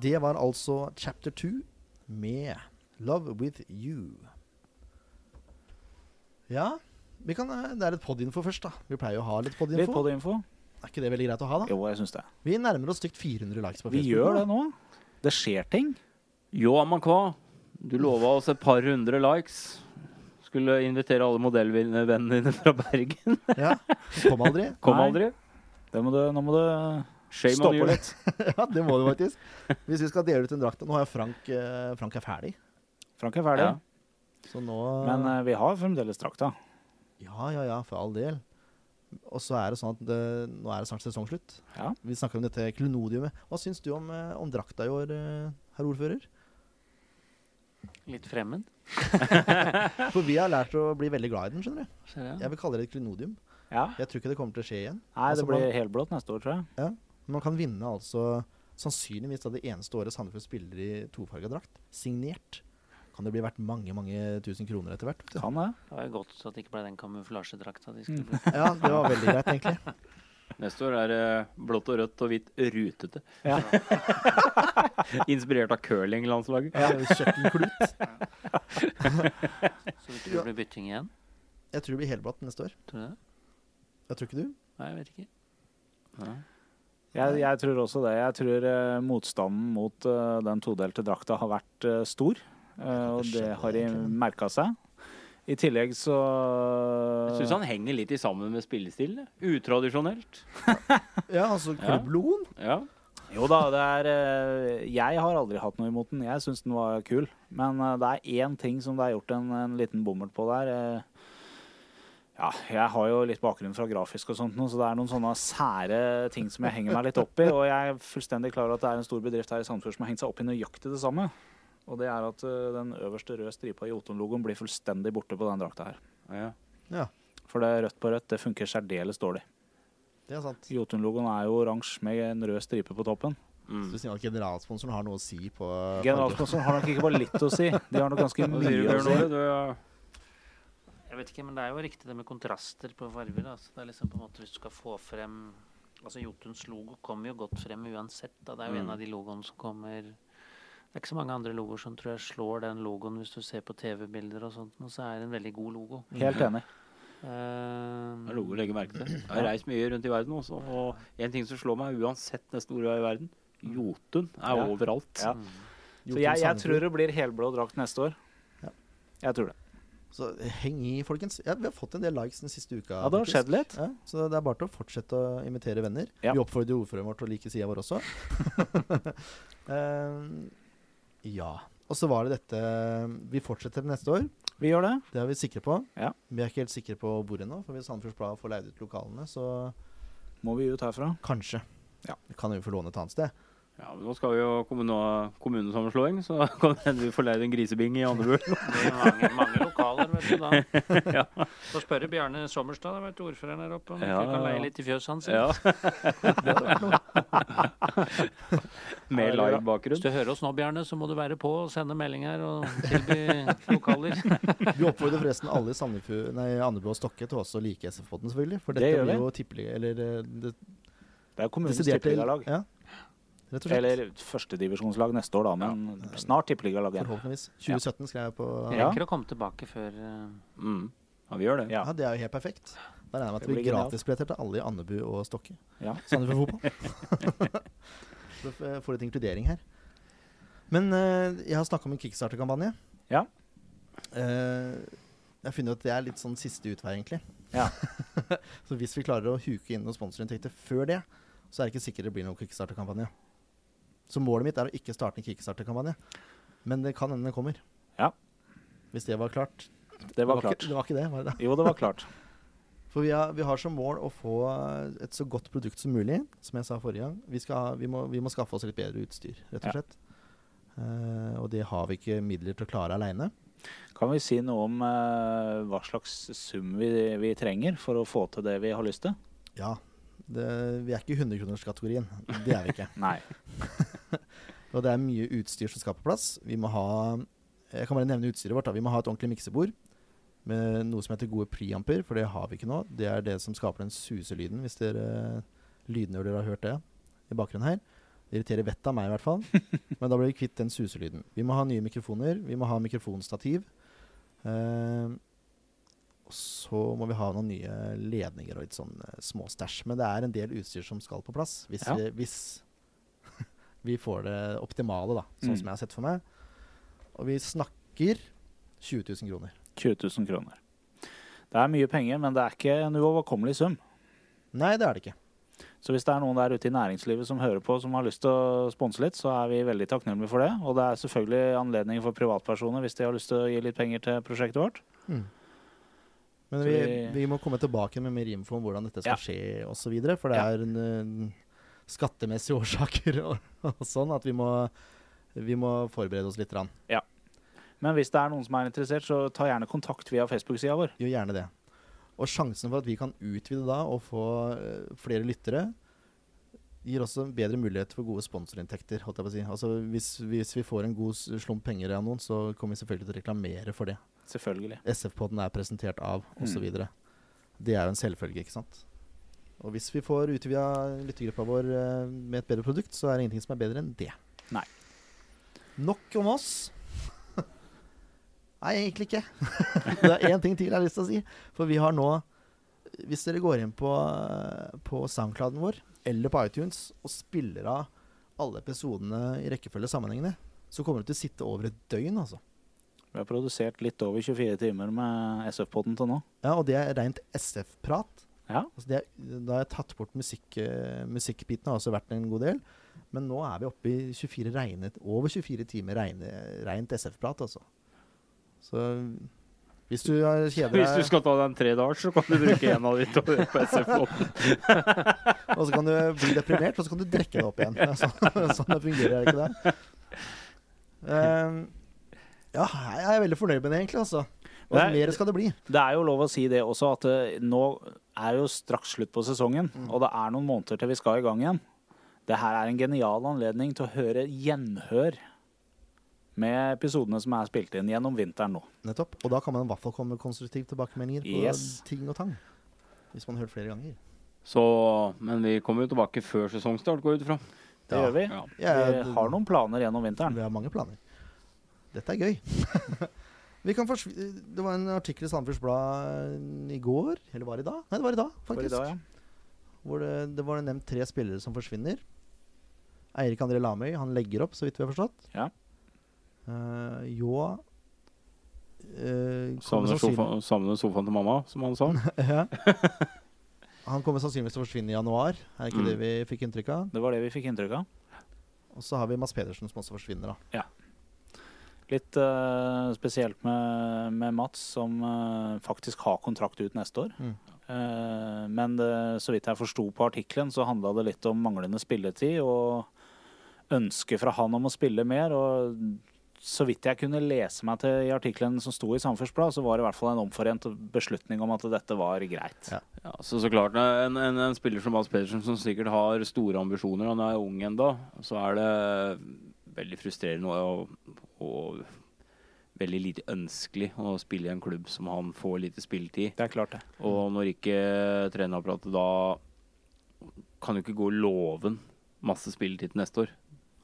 Det var altså chapter 2 med Love With You. Ja, vi kan, eh, det er litt podinfo først, da. Vi pleier jo å ha litt Litt podinfo. på det info. Er ikke det veldig greit å ha, da? Jo, jeg synes det. Vi nærmer oss stygt 400 likes på Facebook. Vi gjør det nå. Det skjer ting. Jo, Amankwa, du lova oss et par hundre likes. Skulle invitere alle modellvennene dine fra Bergen. Ja, Kom aldri. Kom aldri. Det må du, nå må du Shame on stoppe litt. ja, det må du faktisk. Hvis vi skal dele ut en drakt Nå er Frank, eh, Frank er ferdig, Frank er ferdig. Ja. så nå Men eh, vi har fremdeles drakta. Ja, ja, ja, for all del. Og så er det sånn at det, nå er det snart sesongslutt. Ja. Vi snakker om dette klenodiumet. Hva syns du om, eh, om drakta i år, eh, herr ordfører? Litt fremmed. For vi har lært å bli veldig glad i den, skjønner du. Ser jeg. Jeg vil kalle det et klenodium. Ja. Jeg tror ikke det kommer til å skje igjen. Nei, Altså, det blir man- helblått neste år, tror jeg. Man kan vinne altså sannsynligvis da det eneste året Sandefjord spiller i tofarga drakt. Signert. Kan det bli verdt mange mange tusen kroner etter hvert. Kan det. Det var jo godt at det ikke ble den kamuflasjedrakta de skulle bli. Ja, det var veldig greit, egentlig. Neste år er det blått og rødt og hvitt rutete. Ja. Inspirert av curlinglandslaget. Ja, Kjøkkenklut. Så det tror det blir bytting igjen? Jeg tror det blir helblått neste år. Tror du det? Jeg tror ikke du? Nei, jeg vet ikke. Ja. Jeg, jeg tror også det. Jeg tror uh, motstanden mot uh, den todelte drakta har vært uh, stor. og det har de merka seg. I tillegg så Jeg syns han henger litt i sammen med spillestilen. Utradisjonelt. Ja, altså Ja. klubblogoen. Ja. Jo da, det er Jeg har aldri hatt noe imot den. Jeg syns den var kul. Men det er én ting som det er gjort en, en liten bommert på der. Ja, jeg har jo litt bakgrunn fra grafisk og sånt, nå, så det er noen sånne sære ting som jeg henger meg litt opp i. Og jeg er fullstendig klar over at det er en stor bedrift her i Sandefjord som har hengt seg opp i nøyaktig det samme. Og det er at eh, den øverste røde stripa i Jotun-logoen blir fullstendig borte på den drakta her. ja. For det rødt på rødt, det funker særdeles dårlig. Det er sant. Jotun-logoen er jo oransje med en rød stripe på toppen. Så Mm. du sier at generalsponsoren har noe å si på Generalsponsoren har nok ikke bare litt å si, de har nok ganske mye å si. Du, ja. Jeg vet ikke, men det er jo riktig det med kontraster på farger. Da. Så det er liksom på en måte Hvis du skal få frem Altså Jotuns logo kommer jo godt frem uansett. Da. Det er jo Mm. en av de logoene som kommer Det er ikke så mange andre logoer som tror jeg slår den logoen hvis du ser på TV-bilder og sånt. Og så er det en veldig god logo. Helt enig. Uh, Det er noe å legge merke til. Jeg har reist mye rundt i verden også, og en ting som slår meg uansett nesten hvor jeg er i verden, Jotun er Ja. overalt. Ja. mm. Jotun Så jeg, jeg tror det blir helblå drakt neste år. Ja. Jeg tror det. Så heng i, folkens. Ja, vi har fått en del likes den siste uka. Ja, det har skjedd litt. Ja, så det er bare til å fortsette å invitere venner. Ja. Vi oppfordrer ordføreren vår til å like sida vår også. uh, ja. Og så var det dette Vi fortsetter neste år. Vi gjør det. Det er vi sikre på. Ja. Vi er ikke helt sikre på hvor ennå, for hvis Sandefjords Blad får leid ut lokalene, så Må vi ut herfra. kanskje. Ja. Vi kan jo få låne et annet sted. Ja, men nå skal vi jo kommune kommunesammenslåing, så kan det hende vi får leid en grisebing i. Det blir mange, mange lokaler, vet du da. Ja. Så spørre Bjarne Sommerstad, vet du, ordføreren her oppe, om Ja, ikke kan leie litt i fjøset hans. Ja. Med Hvis live-bakgrunn. du hører oss nå, Bjarne, så må du være på og sende melding her og tilby lokaler. Vi oppfordrer forresten alle i Sandefjord, nei, Andebu og Stokke til også å like SF-podden, selvfølgelig. For Det dette gjør blir vi. jo tippelig... Eller eh, det, Det er kommunens tippeligalag. Ja, rett og slett. Eller førstedivisjonslag neste år, da, men snart tippeligalag igjen. Forhåpentligvis. 2017 skrev jeg på Vi Ja. rekker å komme tilbake før eh, Mm. Ja, vi gjør det. Ja. Ja, det er jo helt perfekt. Da regner jeg med at Det det blir gratisbilletter til alle i Andebu og Stokke. Ja. Sandefjord fotball. Så får litt inkludering her. Men uh, jeg har snakka om en kickstarter-kampanje. Ja. Uh, jeg har funnet at det er litt sånn siste utvei, egentlig. Ja. så hvis vi klarer å huke inn noen sponsorinntekter før det, så er det ikke sikkert det blir noen kickstarter-kampanje. Så målet mitt er å ikke starte en kickstarter-kampanje. Men det kan hende den kommer. Ja. Hvis det var klart. Det var Ikke, klart. det var ikke det, var det det? Jo, det var klart. For vi har, vi har som mål å få et så godt produkt som mulig, som jeg sa forrige gang. Vi, skal, vi, må, vi må skaffe oss litt bedre utstyr, rett og Ja. slett. Eh, og det har vi ikke midler til å klare aleine. Kan vi si noe om uh, hva slags sum vi, vi trenger for å få til det vi har lyst til? Ja. Det, vi er ikke i 100-kronerskategorien. Det er vi ikke. Nei. Og det er mye utstyr som skal på plass. Vi må ha Jeg kan bare nevne utstyret vårt. da. Vi må ha et ordentlig miksebord med noe som heter gode preamper, for det har vi ikke nå. Det er det som skaper den suselyden, hvis dere lydnørder har hørt det i bakgrunnen her. Det irriterer vettet av meg i hvert fall. Men da blir vi kvitt den suselyden. Vi må ha nye mikrofoner. Vi må ha mikrofonstativ. Eh, og så må vi ha noen nye ledninger og litt sånn uh, småstæsj. Men det er en del utstyr som skal på plass. Hvis, Ja. vi, hvis vi får det optimale, da, sånn Mm. som jeg har sett for meg. Og vi snakker 20 000 kroner. 20 000 kroner. Det er mye penger, men det er ikke en uoverkommelig sum. Nei, det er det ikke. Så hvis det er noen der ute i næringslivet som hører på, som har lyst til å sponse litt, så er vi veldig takknemlige for det. Og det er selvfølgelig anledning for privatpersoner hvis de har lyst til å gi litt penger til prosjektet vårt. Mm. Men vi, vi- må komme tilbake med mer info om hvordan dette skal Ja. skje osv. For det Ja. er en, eh, skattemessige årsaker og, og sånn at vi må, vi må forberede oss litt. Rann. Men hvis det er noen som er interessert, så ta gjerne kontakt via Facebook-sida vår. Gjør gjerne det. Og sjansen for at vi kan utvide da og få eh, flere lyttere, gir også bedre mulighet for gode sponsorinntekter. holdt jeg på å si. Altså hvis, hvis vi får en god slump penger av noen, så kommer vi selvfølgelig til å reklamere for det. Selvfølgelig. SF-podden er presentert av, Mm. osv. Det er jo en selvfølge, ikke sant. Og hvis vi får utvida lyttergruppa vår eh, med et bedre produkt, så er det ingenting som er bedre enn det. Nei. Nok om oss. Nei, egentlig ikke. det er én ting til jeg har lyst til å si. For vi har nå Hvis dere går inn på, på Soundclouden vår eller på iTunes og spiller av alle episodene i rekkefølge sammenhengende, så kommer du til å sitte over et døgn, altså. Vi har produsert litt over 24 timer med SF-podden til nå. Ja, og det er rent SF-prat. Ja. Altså det er, da har jeg tatt bort musikk, eh, musikkbiten, har også vært en god del. Men nå er vi oppe i 24 regnet, over 24 timer reine, rent SF-prat, altså. Så hvis du har kjeder Hvis du skal ta deg en tre dager, så kan du bruke en av de til å høre på SF-podden. og så kan du bli deprimert, og så kan du drikke det opp igjen. Er Sånn, sånn det fungerer, er det ikke det? Um, ja, jeg er veldig fornøyd med det, egentlig. altså. Og er- mer skal det bli. Det er jo lov å si det også, at eh, nå er jo straks slutt på sesongen. Mm. Og det er noen måneder til vi skal i gang igjen. Det her er en genial anledning til å høre gjenhør med episodene som er spilt inn gjennom vinteren nå. Nettopp. Og da kan man i hvert fall komme med konstruktive tilbakemeldinger på Yes. ting og tang. Hvis man har hørt flere ganger. Så, men vi kommer jo tilbake før sesongstart, går jeg ut ifra. Det Ja. gjør vi. Ja. Vi har noen planer gjennom vinteren. Vi har mange planer. Dette er gøy. vi kan forsv- det var en artikkel i Sandefjords Blad i går, eller var det i dag? Nei, det var i dag, For i faktisk. dag, ja. Hvor det, det var nevnt tre spillere som forsvinner. Eirik André Lamøy, han legger opp, så vidt vi har forstått. Ja. Uh, jo uh, Savner, sofa, savner sofaen til mamma, som han sa. Ja. Han kommer sannsynligvis til å forsvinne i januar, er ikke Mm. det vi fikk inntrykk av? Det var det vi fikk inntrykk av. Og så har vi Mads Pedersen som også forsvinner, da. Litt uh, spesielt med, med Mats, som uh, faktisk har kontrakt ut neste år. Mm. Uh, men det, så vidt jeg forsto på artikkelen, så handla det litt om manglende spilletid og ønske fra han om å spille mer. Og så vidt jeg kunne lese meg til i artikkelen som sto i Samferdselsbladet, så var det i hvert fall en omforent beslutning om at dette var greit. Ja. Ja, så så klart, en, en, en spiller som Mads Pedersen, som sikkert har store ambisjoner, han er ung ennå, så er det veldig frustrerende og, og veldig lite ønskelig å spille i en klubb som han får lite spilletid. Det er klart, det. Og når ikke trenerapparatet da kan jo ikke gå loven masse spilletid til neste år.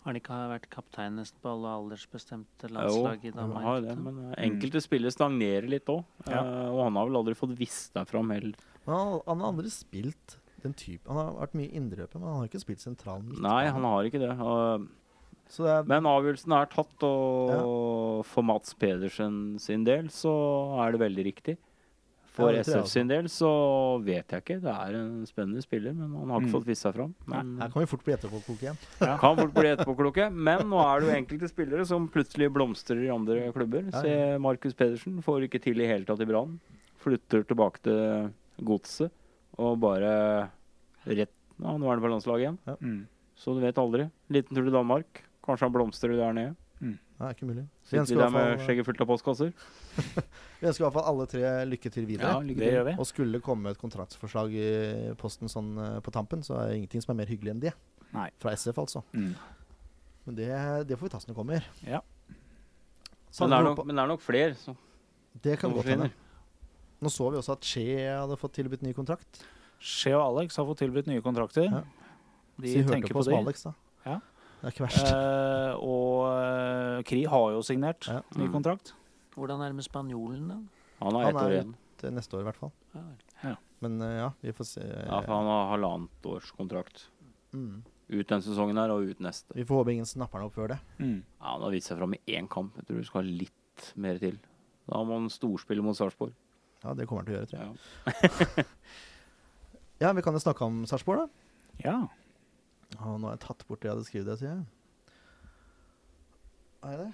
Har han ikke vært kaptein nesten på alle aldersbestemte Jo, landslag i han Danmark? har det, men eh, enkelte spillere stagnerer litt òg. Ja. og han har vel aldri fått vist deg fram heller. Men han, han har aldri spilt den type Han har vært mye indreløper, men han har ikke spilt sentral midtbane. Nei, han har ikke det. Og, er, men avgjørelsen er tatt, og for Mats Pedersen sin del så er det veldig riktig. For Ja, SF sin del så vet jeg ikke. Det er en spennende spiller, men han har ikke Mm. fått vist seg fram. Men her kan vi fort bli etterpåkloke igjen. kan fort bli etterpåkloke. Men nå er det jo enkelte spillere som plutselig blomstrer i andre klubber. Ja, Se Markus Pedersen. Får ikke til i hele tatt i Brann. Flytter tilbake til godset og bare rett ja, Nå er han på landslaget igjen. Mm. Så du vet aldri. Liten tur til Danmark. Kanskje han blomstrer der nede. Det er ikke mulig. Vi Sitter vi der med fall, skjegget fullt av postkasser. vi ønsker i hvert fall alle tre lykke til videre. Ja, lykke Det gjør vi. Og skulle det komme et kontraktsforslag i posten sånn eh, på tampen, så er det ingenting som er mer hyggelig enn det. Nei. Fra SF, altså. Mm. Men det, det får vi ta som det kommer. Ja. Men det, er nok, men det er nok flere som, det kan godt hende. Nå så vi også at Che hadde fått tilbudt ny kontrakt. Che og Alex har fått tilbudt nye kontrakter. Ja. De Så vi hørte på på oss med. Alex, da. Ja. Det er ikke verst. Eh, og eh, Kri har jo signert Ja. ny Mm. kontrakt. Hvordan er det med spanjolen, da? Han har ett år er igjen. Til neste år, i hvert fall. Ja. Men uh, ja, vi får se. Ja, for han har halvannet års kontrakt. mm. Ut den sesongen her og ut neste. Vi får håpe ingen snapper den opp før det. Mm. Ja, Han har vist seg fram i én kamp. Jeg tror du skal ha litt mer til. Da må han storspille mot Sarpsborg. Ja, det kommer han til å gjøre, tror jeg. Ja. Ja, vi kan jo snakke om Sarpsborg, da. Ja. Å, nå har jeg tatt bort det jeg hadde skrevet, sier jeg. Er det?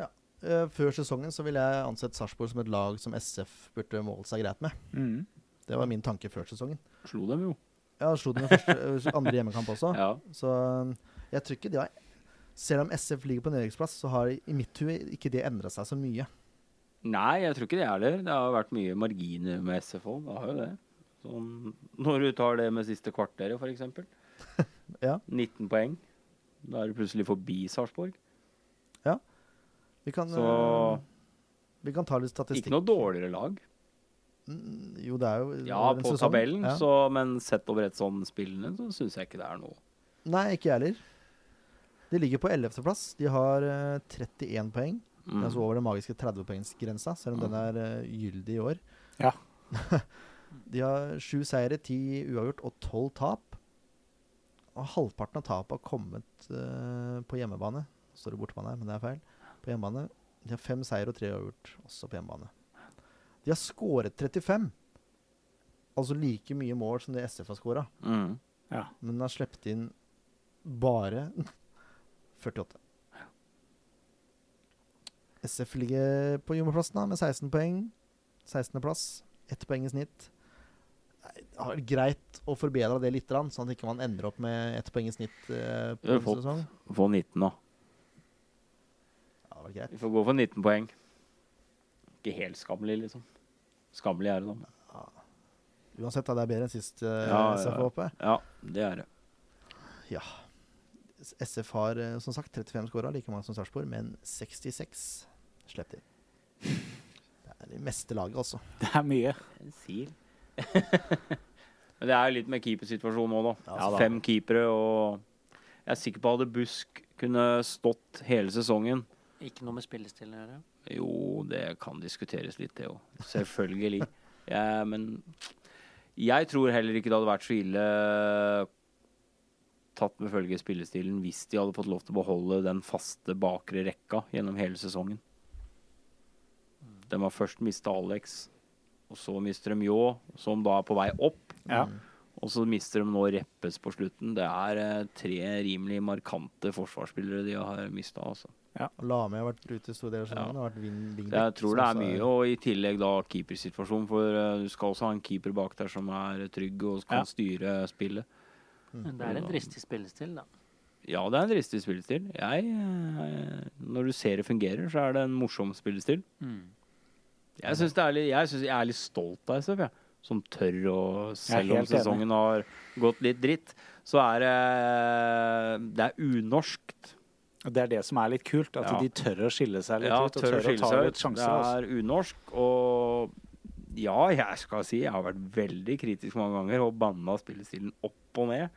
Ja. Eh, før sesongen så ville jeg ansett Sarpsborg som et lag som SF burde måle seg greit med. Mm. Det var min tanke før sesongen. Slo dem jo. Ja, slo dem i første, eh, andre hjemmekamp også. Ja. Så eh, jeg tror ikke de har Selv om SF ligger på nedrykksplass, så har i mitt hue ikke det endra seg så mye. Nei, jeg tror ikke det heller. Det har vært mye marginer med SF, Det har jo det. Sånn, når du tar det med siste kvarteret, f.eks. Ja. 19 poeng. Da er du plutselig forbi Sarpsborg. Vi kan, Så eh, vi kan ta litt statistikk. ikke noe dårligere lag. Mm, Jo, det er jo Ja, på sesong. tabellen, Ja. så, men sett over et sånn spillende, så syns jeg ikke det er noe. Nei, ikke jeg heller. De ligger på 11.-plass. De har uh, 31 poeng. Mm. Altså over den magiske 30-poengsgrensa, selv om den er uh, gyldig i år. Ja. de har sju seire, ti uavgjort og tolv tap. Og halvparten av tapet har kommet uh, på hjemmebane. Står det bortebane her, men det er feil. På hjemmebane. De har fem seier og tre uavgjort, også på hjemmebane. De har skåret 35. Altså like mye mål som det SF har skåra. Mm. Ja. Men har sluppet inn bare 48. SF ligger på jumboplassen med 16 poeng. 16.-plass. Ett poeng i snitt. Har vært greit å forbedre det litt, sånn at ikke man ender opp med ett poeng i snitt eh, på en fått. sesong. Få 19, nå. Ja, det var greit. Vi får gå for 19 poeng. Ikke helt skammelig, liksom. Skammelig er det, da. Uansett, da, det er bedre enn sist eh, Ja, ja, SF ja. var oppe. Ja, det er det. Ja. SF har eh, som sagt 35 skåra, like mange som Sarpsborg, men 66 slapp de. Det er det meste laget, altså. Det er mye. En sil. Men det er litt med keepersituasjonen òg, da. Ja, Altså, da. Fem keepere, og jeg er sikker på at Busk kunne stått hele sesongen Ikke noe med spillestilen å gjøre. Jo, det kan diskuteres litt, det òg. Selvfølgelig. Ja, men jeg tror heller ikke det hadde vært så ille tatt med følge spillestilen hvis de hadde fått lov til å beholde den faste bakre rekka gjennom hele sesongen. De har først mista Alex, og så mister de Ljå, som da er på vei opp. Ja. Og så mister de nå Reppes på slutten. Det er eh, tre rimelig markante forsvarsspillere de har mista. Altså. Lame har vært ute store deler av sesongen. Ja. Har vært wingback, Jeg tror det er mye, og i tillegg da keepersituasjon. For eh, du skal også ha en keeper bak der som er trygg og kan Ja. styre spillet. Men det er en dristig spillestil, da. Ja, det er en dristig spillestil. Jeg, eh, når du ser det fungerer, så er det en morsom spillestil. Mm. Jeg syns er jeg, synes jeg er litt stolt av SF, jeg. Som tør å Selv om sesongen har gått litt dritt, så er det Det er unorskt. Det er det som er litt kult, at Ja. de tør å skille seg litt Ja, ut. Og tør tør å ta litt sjanser. Det Altså. er unorsk. Og ja, jeg skal si jeg har vært veldig kritisk mange ganger og banna spillestilen opp og ned.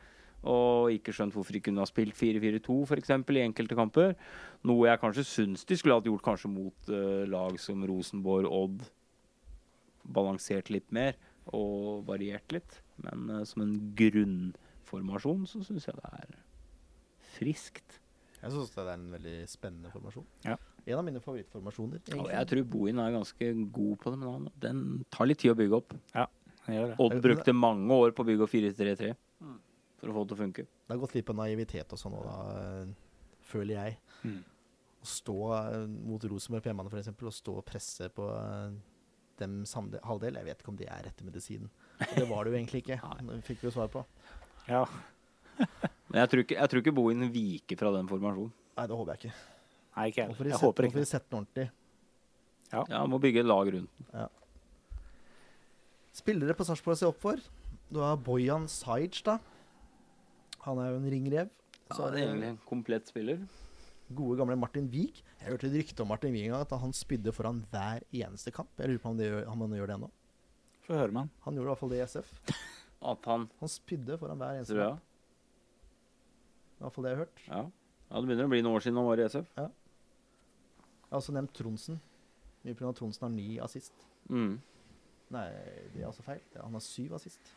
Og ikke skjønt hvorfor de kunne ha spilt 4-4-2 f.eks. i enkelte kamper. Noe jeg kanskje syns de skulle hatt gjort kanskje mot uh, lag som Rosenborg, Odd. Balansert litt mer. Og variert litt. Men uh, som en grunnformasjon så syns jeg det er friskt. Jeg syns det er en veldig spennende formasjon. Ja. En av mine favorittformasjoner. Egentlig. jeg tror Bohin er ganske god på det, men han, den tar litt tid å bygge opp. Ja, gjør det. Odd brukte mange år på å bygge opp 4-3-3 for å få det til å funke. Det har gått litt på naivitet og sånn òg, da, eh, føler jeg. Mm. Å stå eh, mot Rosenborg på hjemmebane, f.eks., og stå og presse på dem samde, halvdel. Jeg vet ikke om det er rette medisinen. Og det var det jo egentlig ikke. Det fikk vi jo svar på. Ja. Men jeg tror ikke, jeg tror ikke Bohin viker fra den formasjonen. Nei, det håper jeg ikke. Nei, ikke Nå jeg. håper nå får ikke vi sette den ordentlig. Ja, må bygge et lag rundt den. Spillere på Sarpsborg å se opp for. Du har Bojan Sajic, da. Han er jo en ringrev. Så er det er egentlig en komplett spiller. Gode, gamle Martin Wiik. Jeg hørte et rykte om Martin Wiik en at han spydde foran hver eneste kamp. Jeg lurer på om, han gjør, om han gjør det ennå. Få høre med han. Han gjorde i hvert fall det i SF. At han Han spydde foran hver eneste kamp. I hvert fall det jeg har hørt. Ja. ja, det begynner å bli noen år siden han var i SF. Jeg har også nevnt Tronsen. Mye pga. Tronsen har ni assist. Mm. Nei, det er altså feil. Han har syv assist.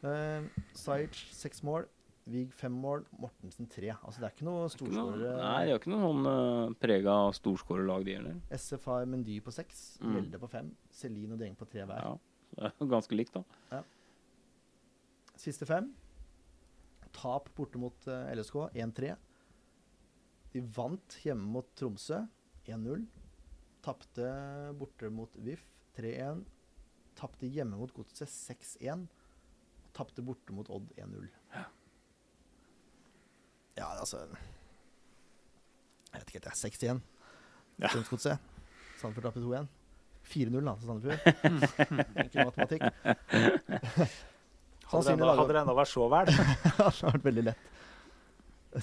Uh, Sajic seks mål. Vig fem mål. Mortensen tre. Altså det er ikke noe storskårere. nei, de har ikke noe sånn uh, prega storskårerlag, de heller. SF har Mendy på seks. Mm. Mjelde på fem. Celine og Deng på tre hver. Ja, det er ganske likt, da. Siste fem. Tap borte mot uh, LSK 1-3. De vant hjemme mot Tromsø 1-0. Tapte borte mot VIF 3-1. Tapte hjemme mot Godset 6-1. Tapte borte mot Odd 1-0. Ja, altså Jeg vet ikke helt, jeg. 6-1. Ja. Strømsgodset. Sandefjord tapte 2-1. 4-0 da, til Sandefjord. Enkel matematikk. Hadde det Sannsynlig enda- hadde det enda vært så vel? det har vært veldig lett.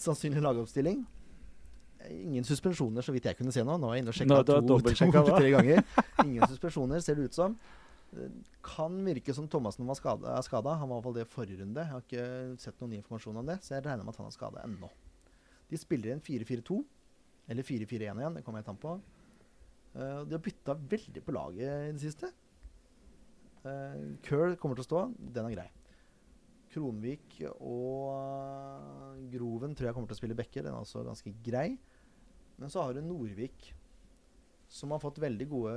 Sannsynlig lagoppstilling. Ingen suspensjoner, så vidt jeg kunne se nå. Nå er jeg inne og sjekka du har to, dobbeltsjekka to, ganger. Ingen suspensjoner, ser det ut som. Kan virke som Thomassen var skada, er skada. Han var i hvert fall det i forrige runde. Jeg har ikke sett noen ny informasjon om det, så jeg regner med at han er skada ennå. De spiller inn 4-4-2, eller 4-4-1 igjen, det kommer helt an på. Eh, de har bytta veldig på laget i det siste. Uh, Curl kommer til å stå, den er grei. Kronvik og eh, Groven tror jeg kommer til å spille backer. Den er også ganske grei. Men så har du Nordvik, som har fått veldig gode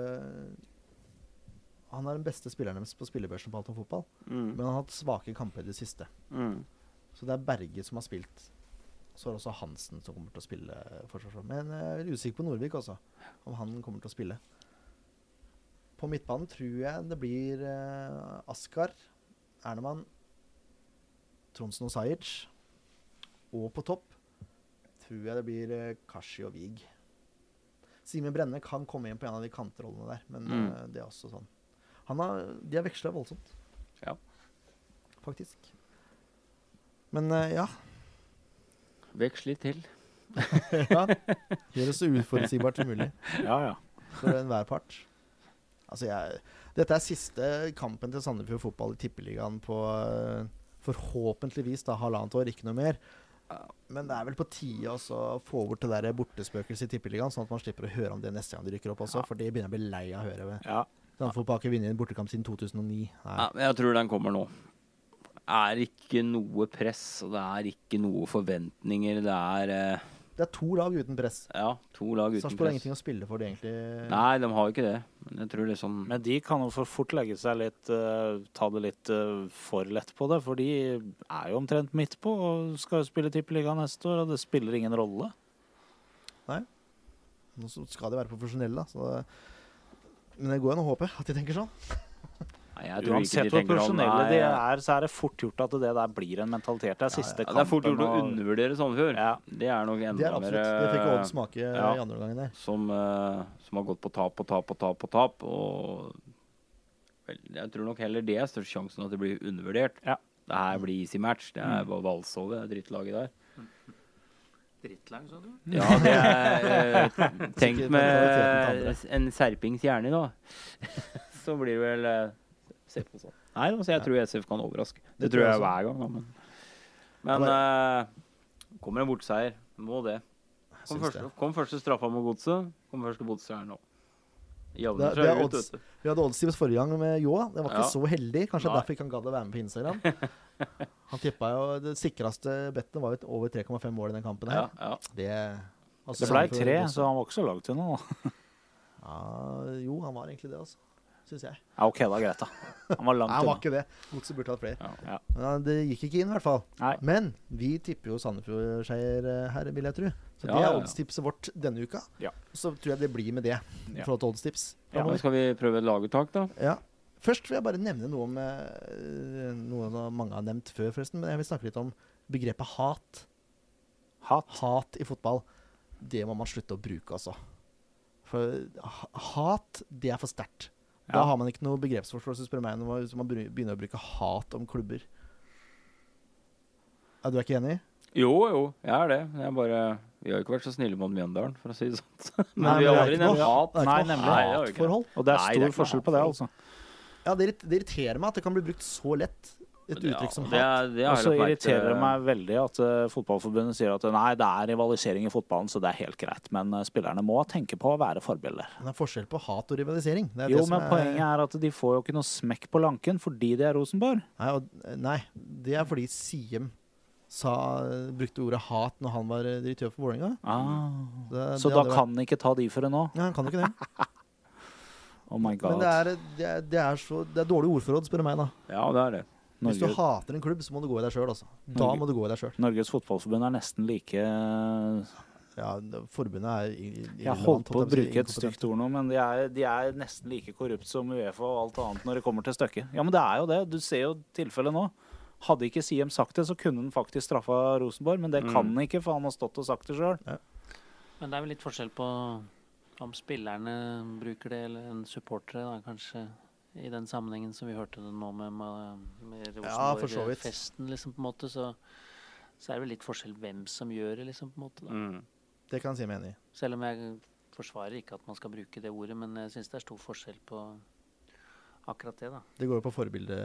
Han er den beste spilleren deres på spillebørsen på alt om fotball. Mm. Men han har hatt svake kamper i det siste. Mm. Så det er Berge som har spilt. Så er det også Hansen som kommer til å spille forsvarsforsvar. Men jeg er usikker på Nordvik også, om han kommer til å spille. På midtbanen tror jeg det blir uh, Askar, Ernemann, Tronsen og Sajic. Og på topp tror jeg det blir uh, Kashi og Vig. Simen Brenne kan komme inn på en av de kantrollene der, men Mm. uh, det er også sånn. Han har, de har veksla voldsomt. Ja. Faktisk. Men uh, ja. Veks litt til. ja. Gjør det så uforutsigbart som mulig Ja, ja. for enhver part. Altså, jeg Dette er siste kampen til Sandefjord fotball i Tippeligaen på eh, forhåpentligvis da halvannet år, ikke noe mer. Men det er vel på tide også å få bort det der bortespøkelset i Tippeligaen, sånn at man slipper å høre om det neste gang de rykker opp også, for det begynner jeg å bli lei av å høre. ja. Sandefjord har ikke vunnet en bortekamp siden 2009. Nei. Ja, jeg tror den kommer nå. Det er ikke noe press, og det er ikke noe forventninger. Det er eh, Det er to lag uten press. ja, to lag uten Sarpsborg har ingenting å spille for, det egentlig. Nei, de har jo ikke det. Men jeg tror liksom Men de kan jo for fort legge seg litt uh, Ta det litt uh, for lett på det, for de er jo omtrent midt på og skal jo spille Tippeligaen neste år, og det spiller ingen rolle. Nei. Nå skal de være profesjonelle, da. Så men det går an å håpe at de tenker sånn. Nei, jeg tror Uansett hvor sånn. profesjonelle de er, så er det fort gjort at det der blir en mentalitet. Det er siste Ja, det er fort gjort å undervurdere Sandefjord. Ja. Det er nok enda er mer. Det fikk eh, Odd smake ja. i andre omgang der. som, uh, som har gått på tap og tap og tap og tap. Og vel, jeg tror nok heller det er størst sjansen at det blir undervurdert. Ja. Det her blir easy match. Det Mm. er bare valsove, det drittlaget der. Drittlag, sa du? Ja, det er eh, Tenk med en serpings hjerne, da. Så blir det vel eh, Se på sånn. Nei, altså, jeg tror SF kan overraske. Det, Det tror jeg jeg hver gang. Da, men men eh, kommer en bortseier. Må det. Kom første, det. kom første straffa mot godset. Kom første bortseier nå. Det- det er ut, odds. Vi hadde oddstips forrige gang med Ljå. Det var ikke Ja. så heldig. Kanskje Nei. derfor ikke han gadd å være med på Instagram. Han tippa jo Det sikreste bettet var jo over 3,5 mål i den kampen her. ja. Det, altså, Det blei tre, så han var ikke så langt unna. da. ja, Jo, han var egentlig det, altså. Syns jeg. Ja, OK, da. Greit, da. Han var langt unna. han var ikke det. Godset burde hatt flere. Ja. Men det gikk ikke inn, i hvert fall. Nei. Men vi tipper jo Sandefjord-seier eh, her, vil jeg tro. Så Ja, det er ja, ja. oddstipset vårt denne uka. Ja. Så tror jeg det blir med det i til oddstips. Ja, Men skal vi prøve et laguttak, da? Ja. Først vil jeg bare nevne noe om eh, noe mange har nevnt før, forresten. Men jeg vil snakke litt om begrepet hat. Hat. Hat i fotball. Det må man slutte å bruke, altså. For hat, det er for sterkt. Da har man ikke noe begrepsforståelse, spør meg, når man- begynner å bruke hat om klubber. Ja, du er ikke enig? Jo, jo, jeg er det. Jeg er bare Vi har jo ikke vært så snille mot Mjøndalen, for å si det sånn. Men Nei, vi har er aldri nevnt hat. Er Nei, nemlig. Nei, hatforhold. Og det er Nei, det stor er forskjell på det, altså. Ja, det, irrit- det irriterer meg at det kan bli brukt så lett. Et uttrykk som det hat. er- det Og så irriterer det meg veldig at uh, Fotballforbundet sier at nei, det er rivalisering i fotballen, så det er helt greit. Men uh, spillerne må tenke på å være forbilder. Men det er forskjell på hat og rivalisering. Det er Jo, det som men poenget er at de får jo ikke noe smekk på lanken fordi de er Rosenborg. Nei, og, nei, det er fordi Siem sa, brukte ordet hat når han var eh, direktør for Vålerenga. Ah. Det- Så det da kan vært- kan ikke ta de for det nå? Nei, han kan jo ikke det. Oh my god. Men det er, det, er, det, er så, det er dårlig ordforråd, spør du meg. da Ja, det er det. Hvis du hater en klubb, så må du gå i deg sjøl. Altså. Da Norge- må du gå i deg sjøl. Norges Fotballforbund er nesten like Ja, forbundet er i- i- holdt på å bruke et stygt ord nå, men de er, de er nesten like korrupt som Uefa og alt annet når det kommer til stykket. Ja, men det er jo det. Du ser jo tilfellet nå. Hadde ikke Siem sagt det, så kunne han faktisk straffa Rosenborg, men det Mm. kan han ikke, for han har stått og sagt det sjøl. Men det er vel litt forskjell på om spillerne bruker det, eller en supportere, da, kanskje. I den sammenhengen som vi hørte det nå med, med, med Ja. Rosenborg-festen, liksom, på en måte, så, så er det vel litt forskjell hvem som gjør det, liksom, på en måte. Da. Mm. Det kan jeg si meg enig i. Selv om jeg forsvarer ikke at man skal bruke det ordet, men jeg syns det er stor forskjell på akkurat det, da. Det går jo på forbilde...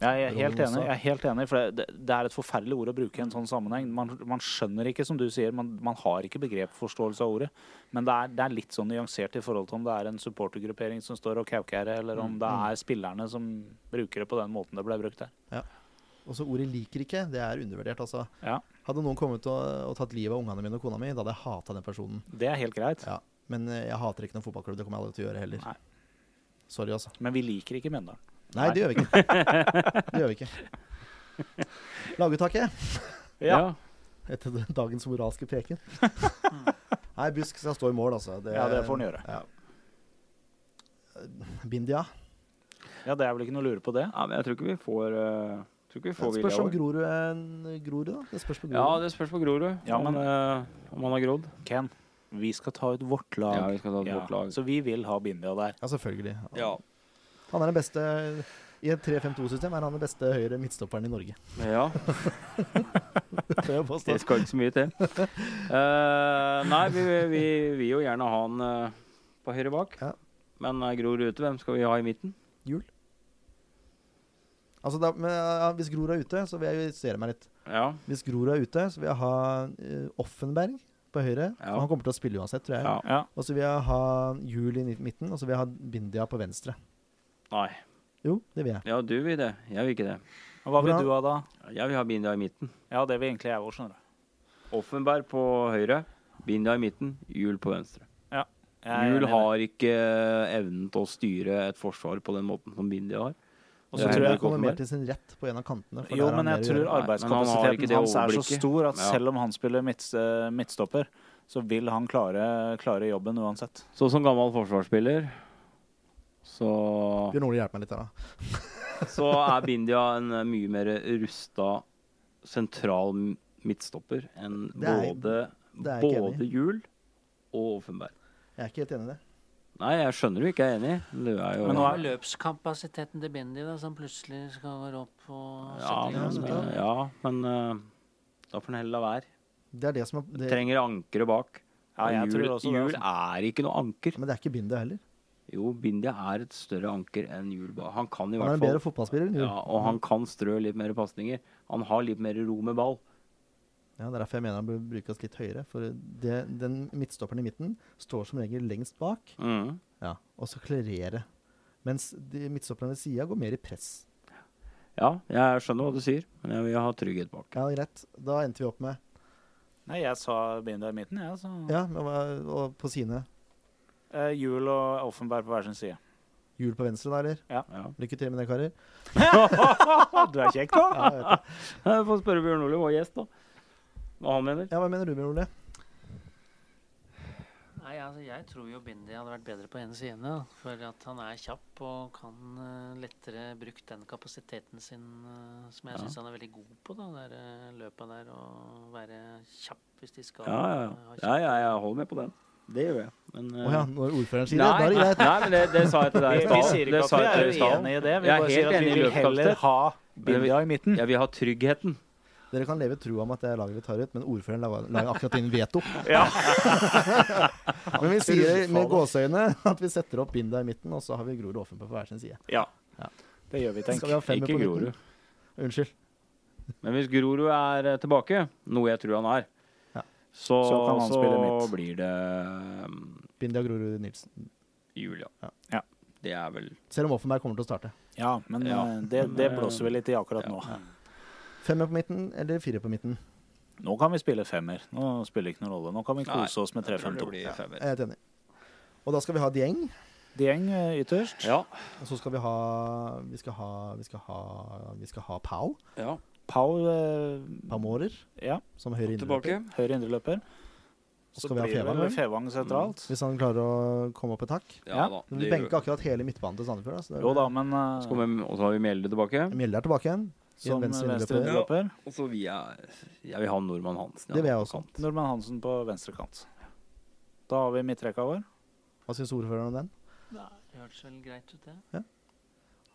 Jeg er helt enig, også. jeg er helt enig for det, det er et forferdelig ord å bruke i en sånn sammenheng. Man, man skjønner ikke, som du sier, man, man har ikke begrepsforståelse av ordet. Men det er, det er litt sånn nyansert i forhold til om det er en supportergruppering som står og kauker, eller om Mm, det mm. er spillerne som bruker det på den måten det ble brukt der. Og så ordet 'liker ikke', det er undervurdert. altså. Ja. Hadde noen kommet og, og tatt livet av ungene mine og kona mi, da hadde jeg hata den personen. Det er helt greit. Ja. Men eh, jeg hater ikke noen fotballklubb. Det kommer jeg aldri til å gjøre heller. Nei. Sorry, altså. Men vi liker ikke Mjøndalen. Nei, Nei. det gjør vi ikke. Det gjør vi ikke. Laguttaket Ja. etter dagens moralske preken. Nei, Busk skal stå i mål, altså. Ja, det får han gjøre. Ja. Bindia. Ja, det er vel ikke noe å lure på det. ja, men jeg tror ikke vi får uh, tror ikke vi Det spørs om. Grorud er en Grorud, da. Det spørs på Grorud. Ja, det spørs på Grorud. Ja, om, men- eh, om han har grodd. Ken, vi skal ta ut vårt lag. Ja, vi skal ta ut Ja, vårt lag. Så vi vil ha Bindia der. Ja, selvfølgelig. Ja. Han er den beste I et 3-5-2-system er han den beste høyre midtstopperen i Norge. ja. Det skal ikke så mye til. Uh, nei, vi vi vil jo gjerne ha han uh, på høyre bak. Ja. Men er Gror ute, hvem skal vi ha i midten? Jul. Altså da, men, hvis Gror er ute, så vil jeg justere meg litt. Ja. Hvis Gror er ute, så vil jeg ha eh, Offenberg på høyre. Ja. Han kommer til å spille uansett, tror jeg. ja. Ja. Og så vil jeg ha Jul i midten, og så vil jeg ha Bindia på venstre. Nei. Jo, det vil jeg. Ja, du vil det. Jeg vil ikke det. Og hva vil Bra. du ha da? Jeg vil ha Bindia i midten. Ja, det vil egentlig jeg òg, skjønner du. Offenberg på høyre, Bindia i midten, Jul på venstre. Ja. Jul har ikke evnen til å styre et forsvar på den måten som Bindia har. Og så tror jeg han kommer mer til sin rett på en av kantene. for Jo, men jeg tror arbeidskapasiteten Nei, han arbeidskapasiteten hans er så stor at Ja. selv om han spiller midt, eh, midtstopper, så vil han klare, klare jobben uansett. Så som gammel forsvarsspiller så, Bjørn Ole hjelp meg litt her, da. så er Bindia en eh, mye mer rusta sentral midtstopper enn er- både, både Jul og Offenberg. Jeg er ikke helt enig i det. Nei, jeg skjønner du ikke er enig. Du er jo Men nå er- løpskapasiteten til Bindi da, som plutselig skal gå opp og ja, sette i gang men, eh, ja, men uh, da får han heller la være. Det er det som er det, Trenger ankeret bak. Ja, tror også det, Jul altså. er ikke noe anker. Men det er ikke Bindi heller. Jo, Bindi er et større anker enn Hjul. Han kan i Han er en bedre fotballspiller enn Hjul. ja, Og han kan strø litt mer pasninger. Han har litt mer ro med ball. Ja, Det er derfor jeg mener han bør brukes litt høyere. For det, den midtstopperen i midten står som regel lengst bak. Mm. Ja, og så klarere. Mens de midtstopperne ved sida går mer i press. Ja, jeg skjønner hva du sier, men jeg vil ha trygghet bak. Ja, greit. Da endte vi opp med Nei, jeg sa Binder i midten, jeg. så Ja, men og på sine Eh, og Offenberg på hver sin side. hjul på venstre, da, eller? Ja. Lykke til med det, karer. du er kjekk, da! Ja, jeg vet det. Jeg får spørre Bjørn Ole, hva er gjest, da? Hva han mener? ja, hva mener du, Bjørn Ole? Nei, altså, jeg tror jo Bindi hadde vært bedre på ene siden. da, For at han er kjapp og kan uh, lettere brukt den kapasiteten sin uh, som jeg Ja. synes syns han er veldig god på. da, der, uh, løpet der. og være kjapp hvis de skal Ja, ja, ha ja. kjapp. ja, ja jeg holder med på den. Det gjør jeg. Men uh, oh ja, når ordføreren sier det, da er det greit. nei, men det, det sa jeg til deg i i vi sier ikke at vi er stad. uenig i det. Vi Jeg bare helt sier at vi vil heller ha Bindia i midten. Ja, vil ha tryggheten. Dere kan leve i trua om at jeg lager litt ut, men ordføreren lager, lager akkurat inn veto. Ja. Men vi sier med gåseøyne at vi setter opp Binda i midten, og så har vi Grorud Offen på hver sin side. ja. Ja. Det gjør vi, tenk. Skal vi Ikke på Grorud. Unnskyld. Men hvis Grorud er eh, tilbake, noe jeg tror han er, Ja. så, Så kan han så spille midt. blir det um, Binda Grorud Nilsen. Julia. Ja. Ja. Det er vel Selv om Offenberg kommer til å starte. Ja, men Ja. eh, det, det eh, blåser vi litt i akkurat ja. nå. Femmer på midten eller fire på midten? Nå kan vi spille femmer. Nå spiller det ikke noen rolle. Nå kan vi kose oss med jeg tror det 3-5-2. Ja. Jeg er helt enig. Og da skal vi ha Dieng. Dieng eh, ytterst. Ja. Og så skal vi ha Vi skal ha Vi skal ha, vi skal ha Pau. ja. Pau eh, Pau Mårer ja, som høyre indreløper. Høyre indreløper. Så skal vi ha Fevang? Fevang sentralt. Hvis han klarer å komme opp et hakk. Ja, Ja. Vi benker akkurat hele midtbanen til Sandefjord. Da, så det er- Jo da, men uh, Så kommer- Og så har vi Mjelde tilbake. Mjelde er tilbake igjen. Som venstre venstre indreløper. Og så vil jeg Jeg vil ha Nordmann Hansen. Det vil jeg også. Nordmann Norman Hansen på venstre kant. Da har vi midtrekka vår. Hva syns ordføreren om den? Det hørtes vel greit ut, det.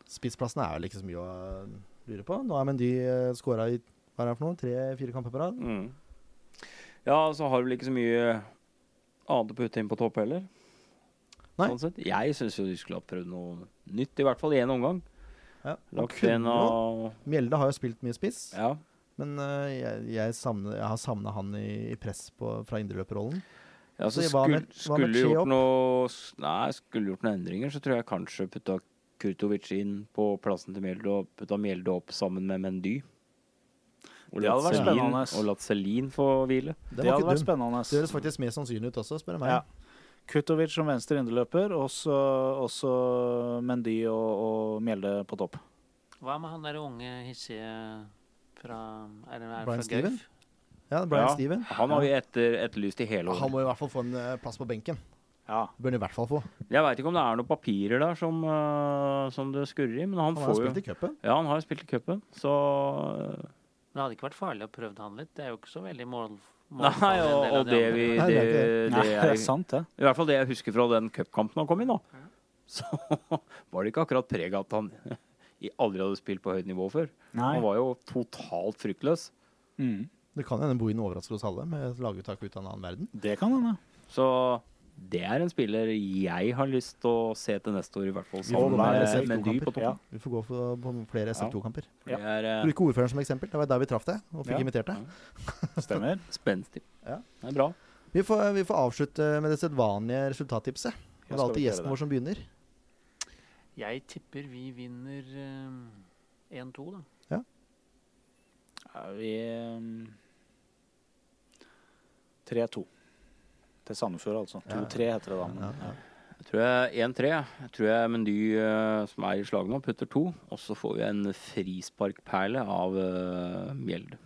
Spissplassen er vel ikke så mye å uh, lure på. Nå er Mendy uh, skåra i hva er det for noe? tre-fire kamper på rad. Mm. Ja, så har du vel ikke så mye annet å putte inn på topp heller. Nei. Sånn sett. Jeg syns jo de skulle ha prøvd noe nytt, i hvert fall i én omgang. Ja. og kunne en Mjelde har jo spilt mye spiss, Ja. men uh, jeg, jeg, savner, jeg har savna han i, i press på, fra indreløperrollen. Ja, så Så skulle, med- skulle gjort noe Nei, skulle gjort noen endringer, så tror jeg kanskje putta Kurtovic inn på plassen til Mjelde og putta Mjelde opp sammen med Mendy. Og Det hadde vært spennende. Og latt Celine få hvile. Det, Det hadde vært dum. spennende. Det høres faktisk mer sannsynlig ut også, spør du meg. Ja. Kutovic som venstre indreløper, og så også Mendy og, og Mjelde på topp. Hva med han der unge hissige fra Er det er Brian fra Steven? Ja, Brian Ja. Steven. Han har vi etter, etterlyst i hele Han må i hvert fall få en uh, plass på benken. Ja. Bør han i hvert fall få. Jeg veit ikke om det er noen papirer der som, uh, som det skurrer i, men han, Han har får jo spilt i cupen. Ja, han har jo spilt i cupen, så Men det hadde ikke vært farlig å prøve han litt? Det er jo ikke så veldig mål... Nei, og, og det vi det, det er det, er er, sant, det. I hvert fall det jeg husker fra den cupkampen han kom inn, da. Så var det ikke akkurat preg at han aldri hadde spilt på høyt nivå før. Nei. Han var jo totalt fryktløs. Mm. Det kan hende Bohin overrasker oss alle med et laguttak ut av en annen verden. Det kan hende. Så det er en spiller jeg har lyst til å se til neste år, i hvert fall. Vi får Sammen gå med med SF2 på toppen. Ja. Vi får gå for, på flere SF2-kamper. Ja. Det er eh, Bruke ordføreren som eksempel. Det var der vi traff det og fikk Ja. invitert det. Stemmer. spenstig. Ja. Det er bra. Vi får, vi får avslutte med det sedvanlige resultattipset. Og det er alltid gjesten vår som begynner. Jeg tipper vi vinner um, 1-2, da. Ja, vi um, 3-2. Til Sandefjord, altså. 2-3 heter det da. Men, Ja. Jeg tror jeg 1-3. Jeg tror jeg Mendy, eh, som er i slaget nå, putter to. Og så får vi en frisparkperle av uh, Mjelde.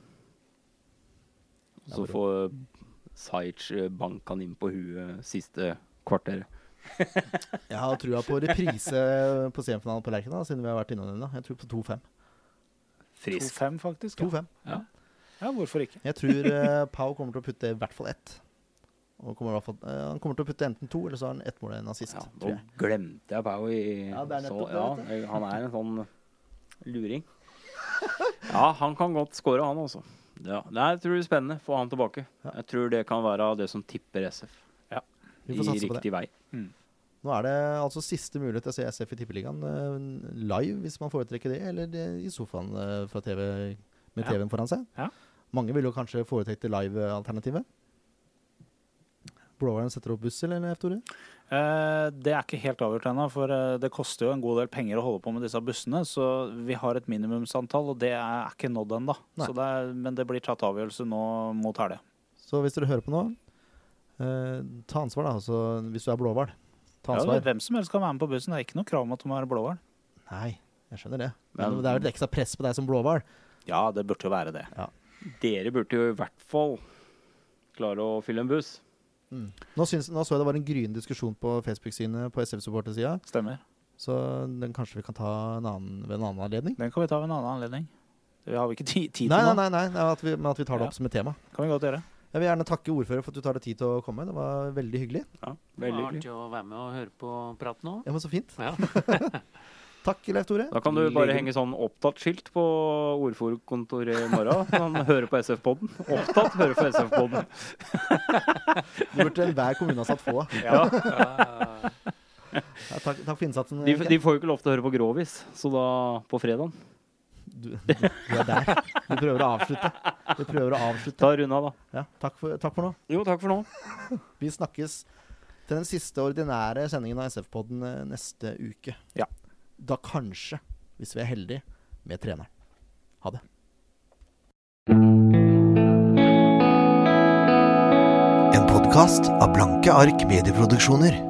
Og så får Sajic eh, banka han inn på huet siste kvarteret. Jeg har trua på reprise på semifinalen på Lerkendal, siden vi har vært innom den. da. Jeg tror på 2-5. 2-5, faktisk. Ja. 2-5. Ja. ja, hvorfor ikke? Jeg tror uh, Pau kommer til å putte i hvert fall ett. Og kommer fall, eh, han kommer til å putte enten to, eller så har han ett mål en assist. Ja, tror nå jeg. glemte jeg Pau i Ja, det er så, nettopp det, ja, Han er en sånn luring. Ja, han kan godt score, han også. Ja. Nei, jeg tror det blir spennende. Få han tilbake. Ja. Jeg tror det kan være det som tipper SF Vi i får satse på det. riktig vei. Nå er det altså siste mulighet til å se SF i Tippeligaen eh, live, hvis man foretrekker det, eller det i sofaen eh, fra TV, med Ja. TV-en foran seg. Ja. Mange vil jo kanskje foretrekke det live-alternativet. Blåhvalen setter opp buss, eller, Tore? Eh, det er ikke helt avgjort ennå, for eh, det koster jo en god del penger å holde på med disse bussene. Så vi har et minimumsantall, og det er ikke nådd ennå. Nei. Så det Men det blir tatt avgjørelse nå mot helga. Så hvis dere hører på nå, eh, ta ansvar, da. Altså, hvis du er blåhval. Ta Ja, ansvar. hvem som helst kan være med på bussen. Det er ikke noe krav om at du må være blåhval. Nei, jeg skjønner det. Men, Men- det er jo et ekstra press på deg som blåhval. Ja, det burde jo være det. Dere burde jo i hvert fall klare å fylle en buss. Nå, synes, nå så jeg det var en gryende diskusjon på Facebook-synet på SF-supportersida, Stemmer. så den kanskje vi kan ta en annen, ved en annen anledning? Den kan vi ta ved en annen anledning. Det har vi ikke ti- tid til Nei, nå. nei, nei, nei at vi, men at vi tar det Ja. opp som et tema. Kan vi godt gjøre. Jeg vil gjerne takke ordfører for at du tar deg tid til å komme. Det var veldig hyggelig. Ja, Det var veldig hyggelig. artig å være med og høre på praten òg. Ja, men Så fint. Ja. Takk, Leif Tore. Da kan du bare henge sånn opptatt-skilt på ordførerkontoret i morgen. Så han hører på SF-podden. Opptatt, hører på SF-podden. Det burde enhver kommune ha satt få. Ja. Ja, takk, takk for innsatsen. De, de får jo ikke lov til å høre på Grovis, så da på fredagen Du, du, du er der. Du prøver å avslutte. Du prøver å avslutte. Ta runda, da. Ja, takk, for, takk for nå. Jo, takk for nå. Vi snakkes til den siste ordinære sendingen av SF-podden eh, neste uke. Ja. Da kanskje, hvis vi er heldige, med treneren. Ha det. En podkast av Blanke ark medieproduksjoner.